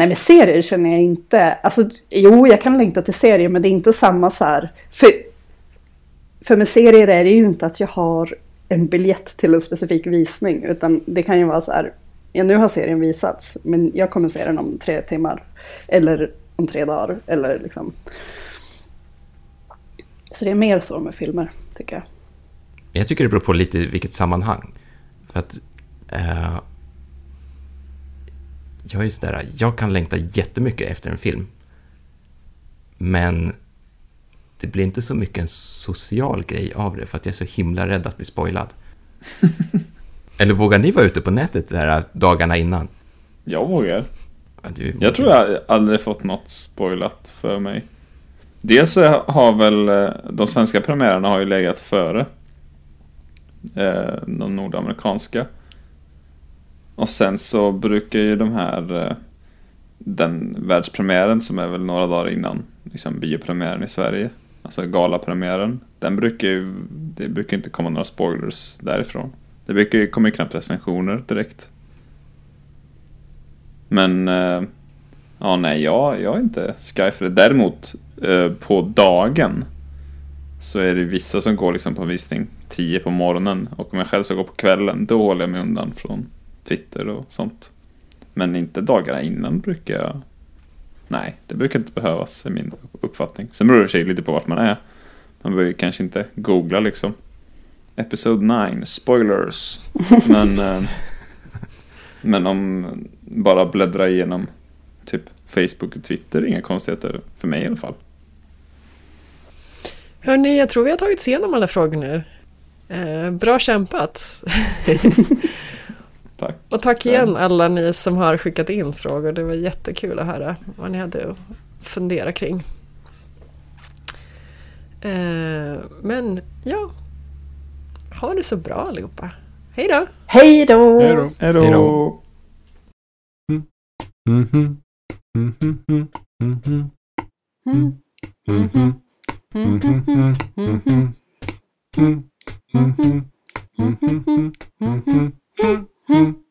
Nej men serier känner jag inte. Alltså jo, jag kan längta till serier men det är inte samma så här. För, för med serier är det ju inte att jag har en biljett till en specifik visning. Utan det kan ju vara så här. Ja nu har serien visats men jag kommer se den om tre timmar. Eller om tre dagar. Eller liksom. Så det är mer så med filmer tycker jag. Jag tycker det beror på lite vilket sammanhang. För att eh, jag är sådär, jag kan längta jättemycket efter en film. Men det blir inte så mycket en social grej av det för att jag är så himla rädd att bli spoilad. [laughs] Eller vågar ni vara ute på nätet de här dagarna innan? Jag vågar. Ja, du- Jag tror jag aldrig fått något spoilat för mig. Dels har väl eh, de svenska premiärerna har ju legat före eh, de nordamerikanska. Och sen så brukar ju de här eh, den världspremiären som är väl några dagar innan liksom biopremiären i Sverige. Alltså galapremiären. Den brukar ju, det brukar inte komma några spoilers därifrån. Det brukar ju komma knappt recensioner direkt. Men eh, ja, nej, jag, jag är inte sky för det. Däremot eh, på dagen så är det vissa som går liksom på visning 10 på morgonen och om jag själv ska gå på kvällen då håller jag mig undan från Twitter och sånt. Men inte dagarna innan brukar jag Nej, det brukar inte behövas i min uppfattning. Sen beror det sig lite på vart man är. Man behöver kanske inte googla liksom. Episode 9, spoilers. [laughs] Men, eh, men om bara bläddra igenom typ Facebook och Twitter, inga konstigheter för mig i alla fall. Hörni, jag tror vi har tagit igenom alla frågor nu. Eh, bra kämpat! [laughs] Tack. Och tack igen alla ni som har skickat in frågor. Det var jättekul att höra vad ni hade att fundera kring. Eh, men ja, ha det så bra allihopa. Hej då! Hej då! Hej då. Hej Hmm. hmm.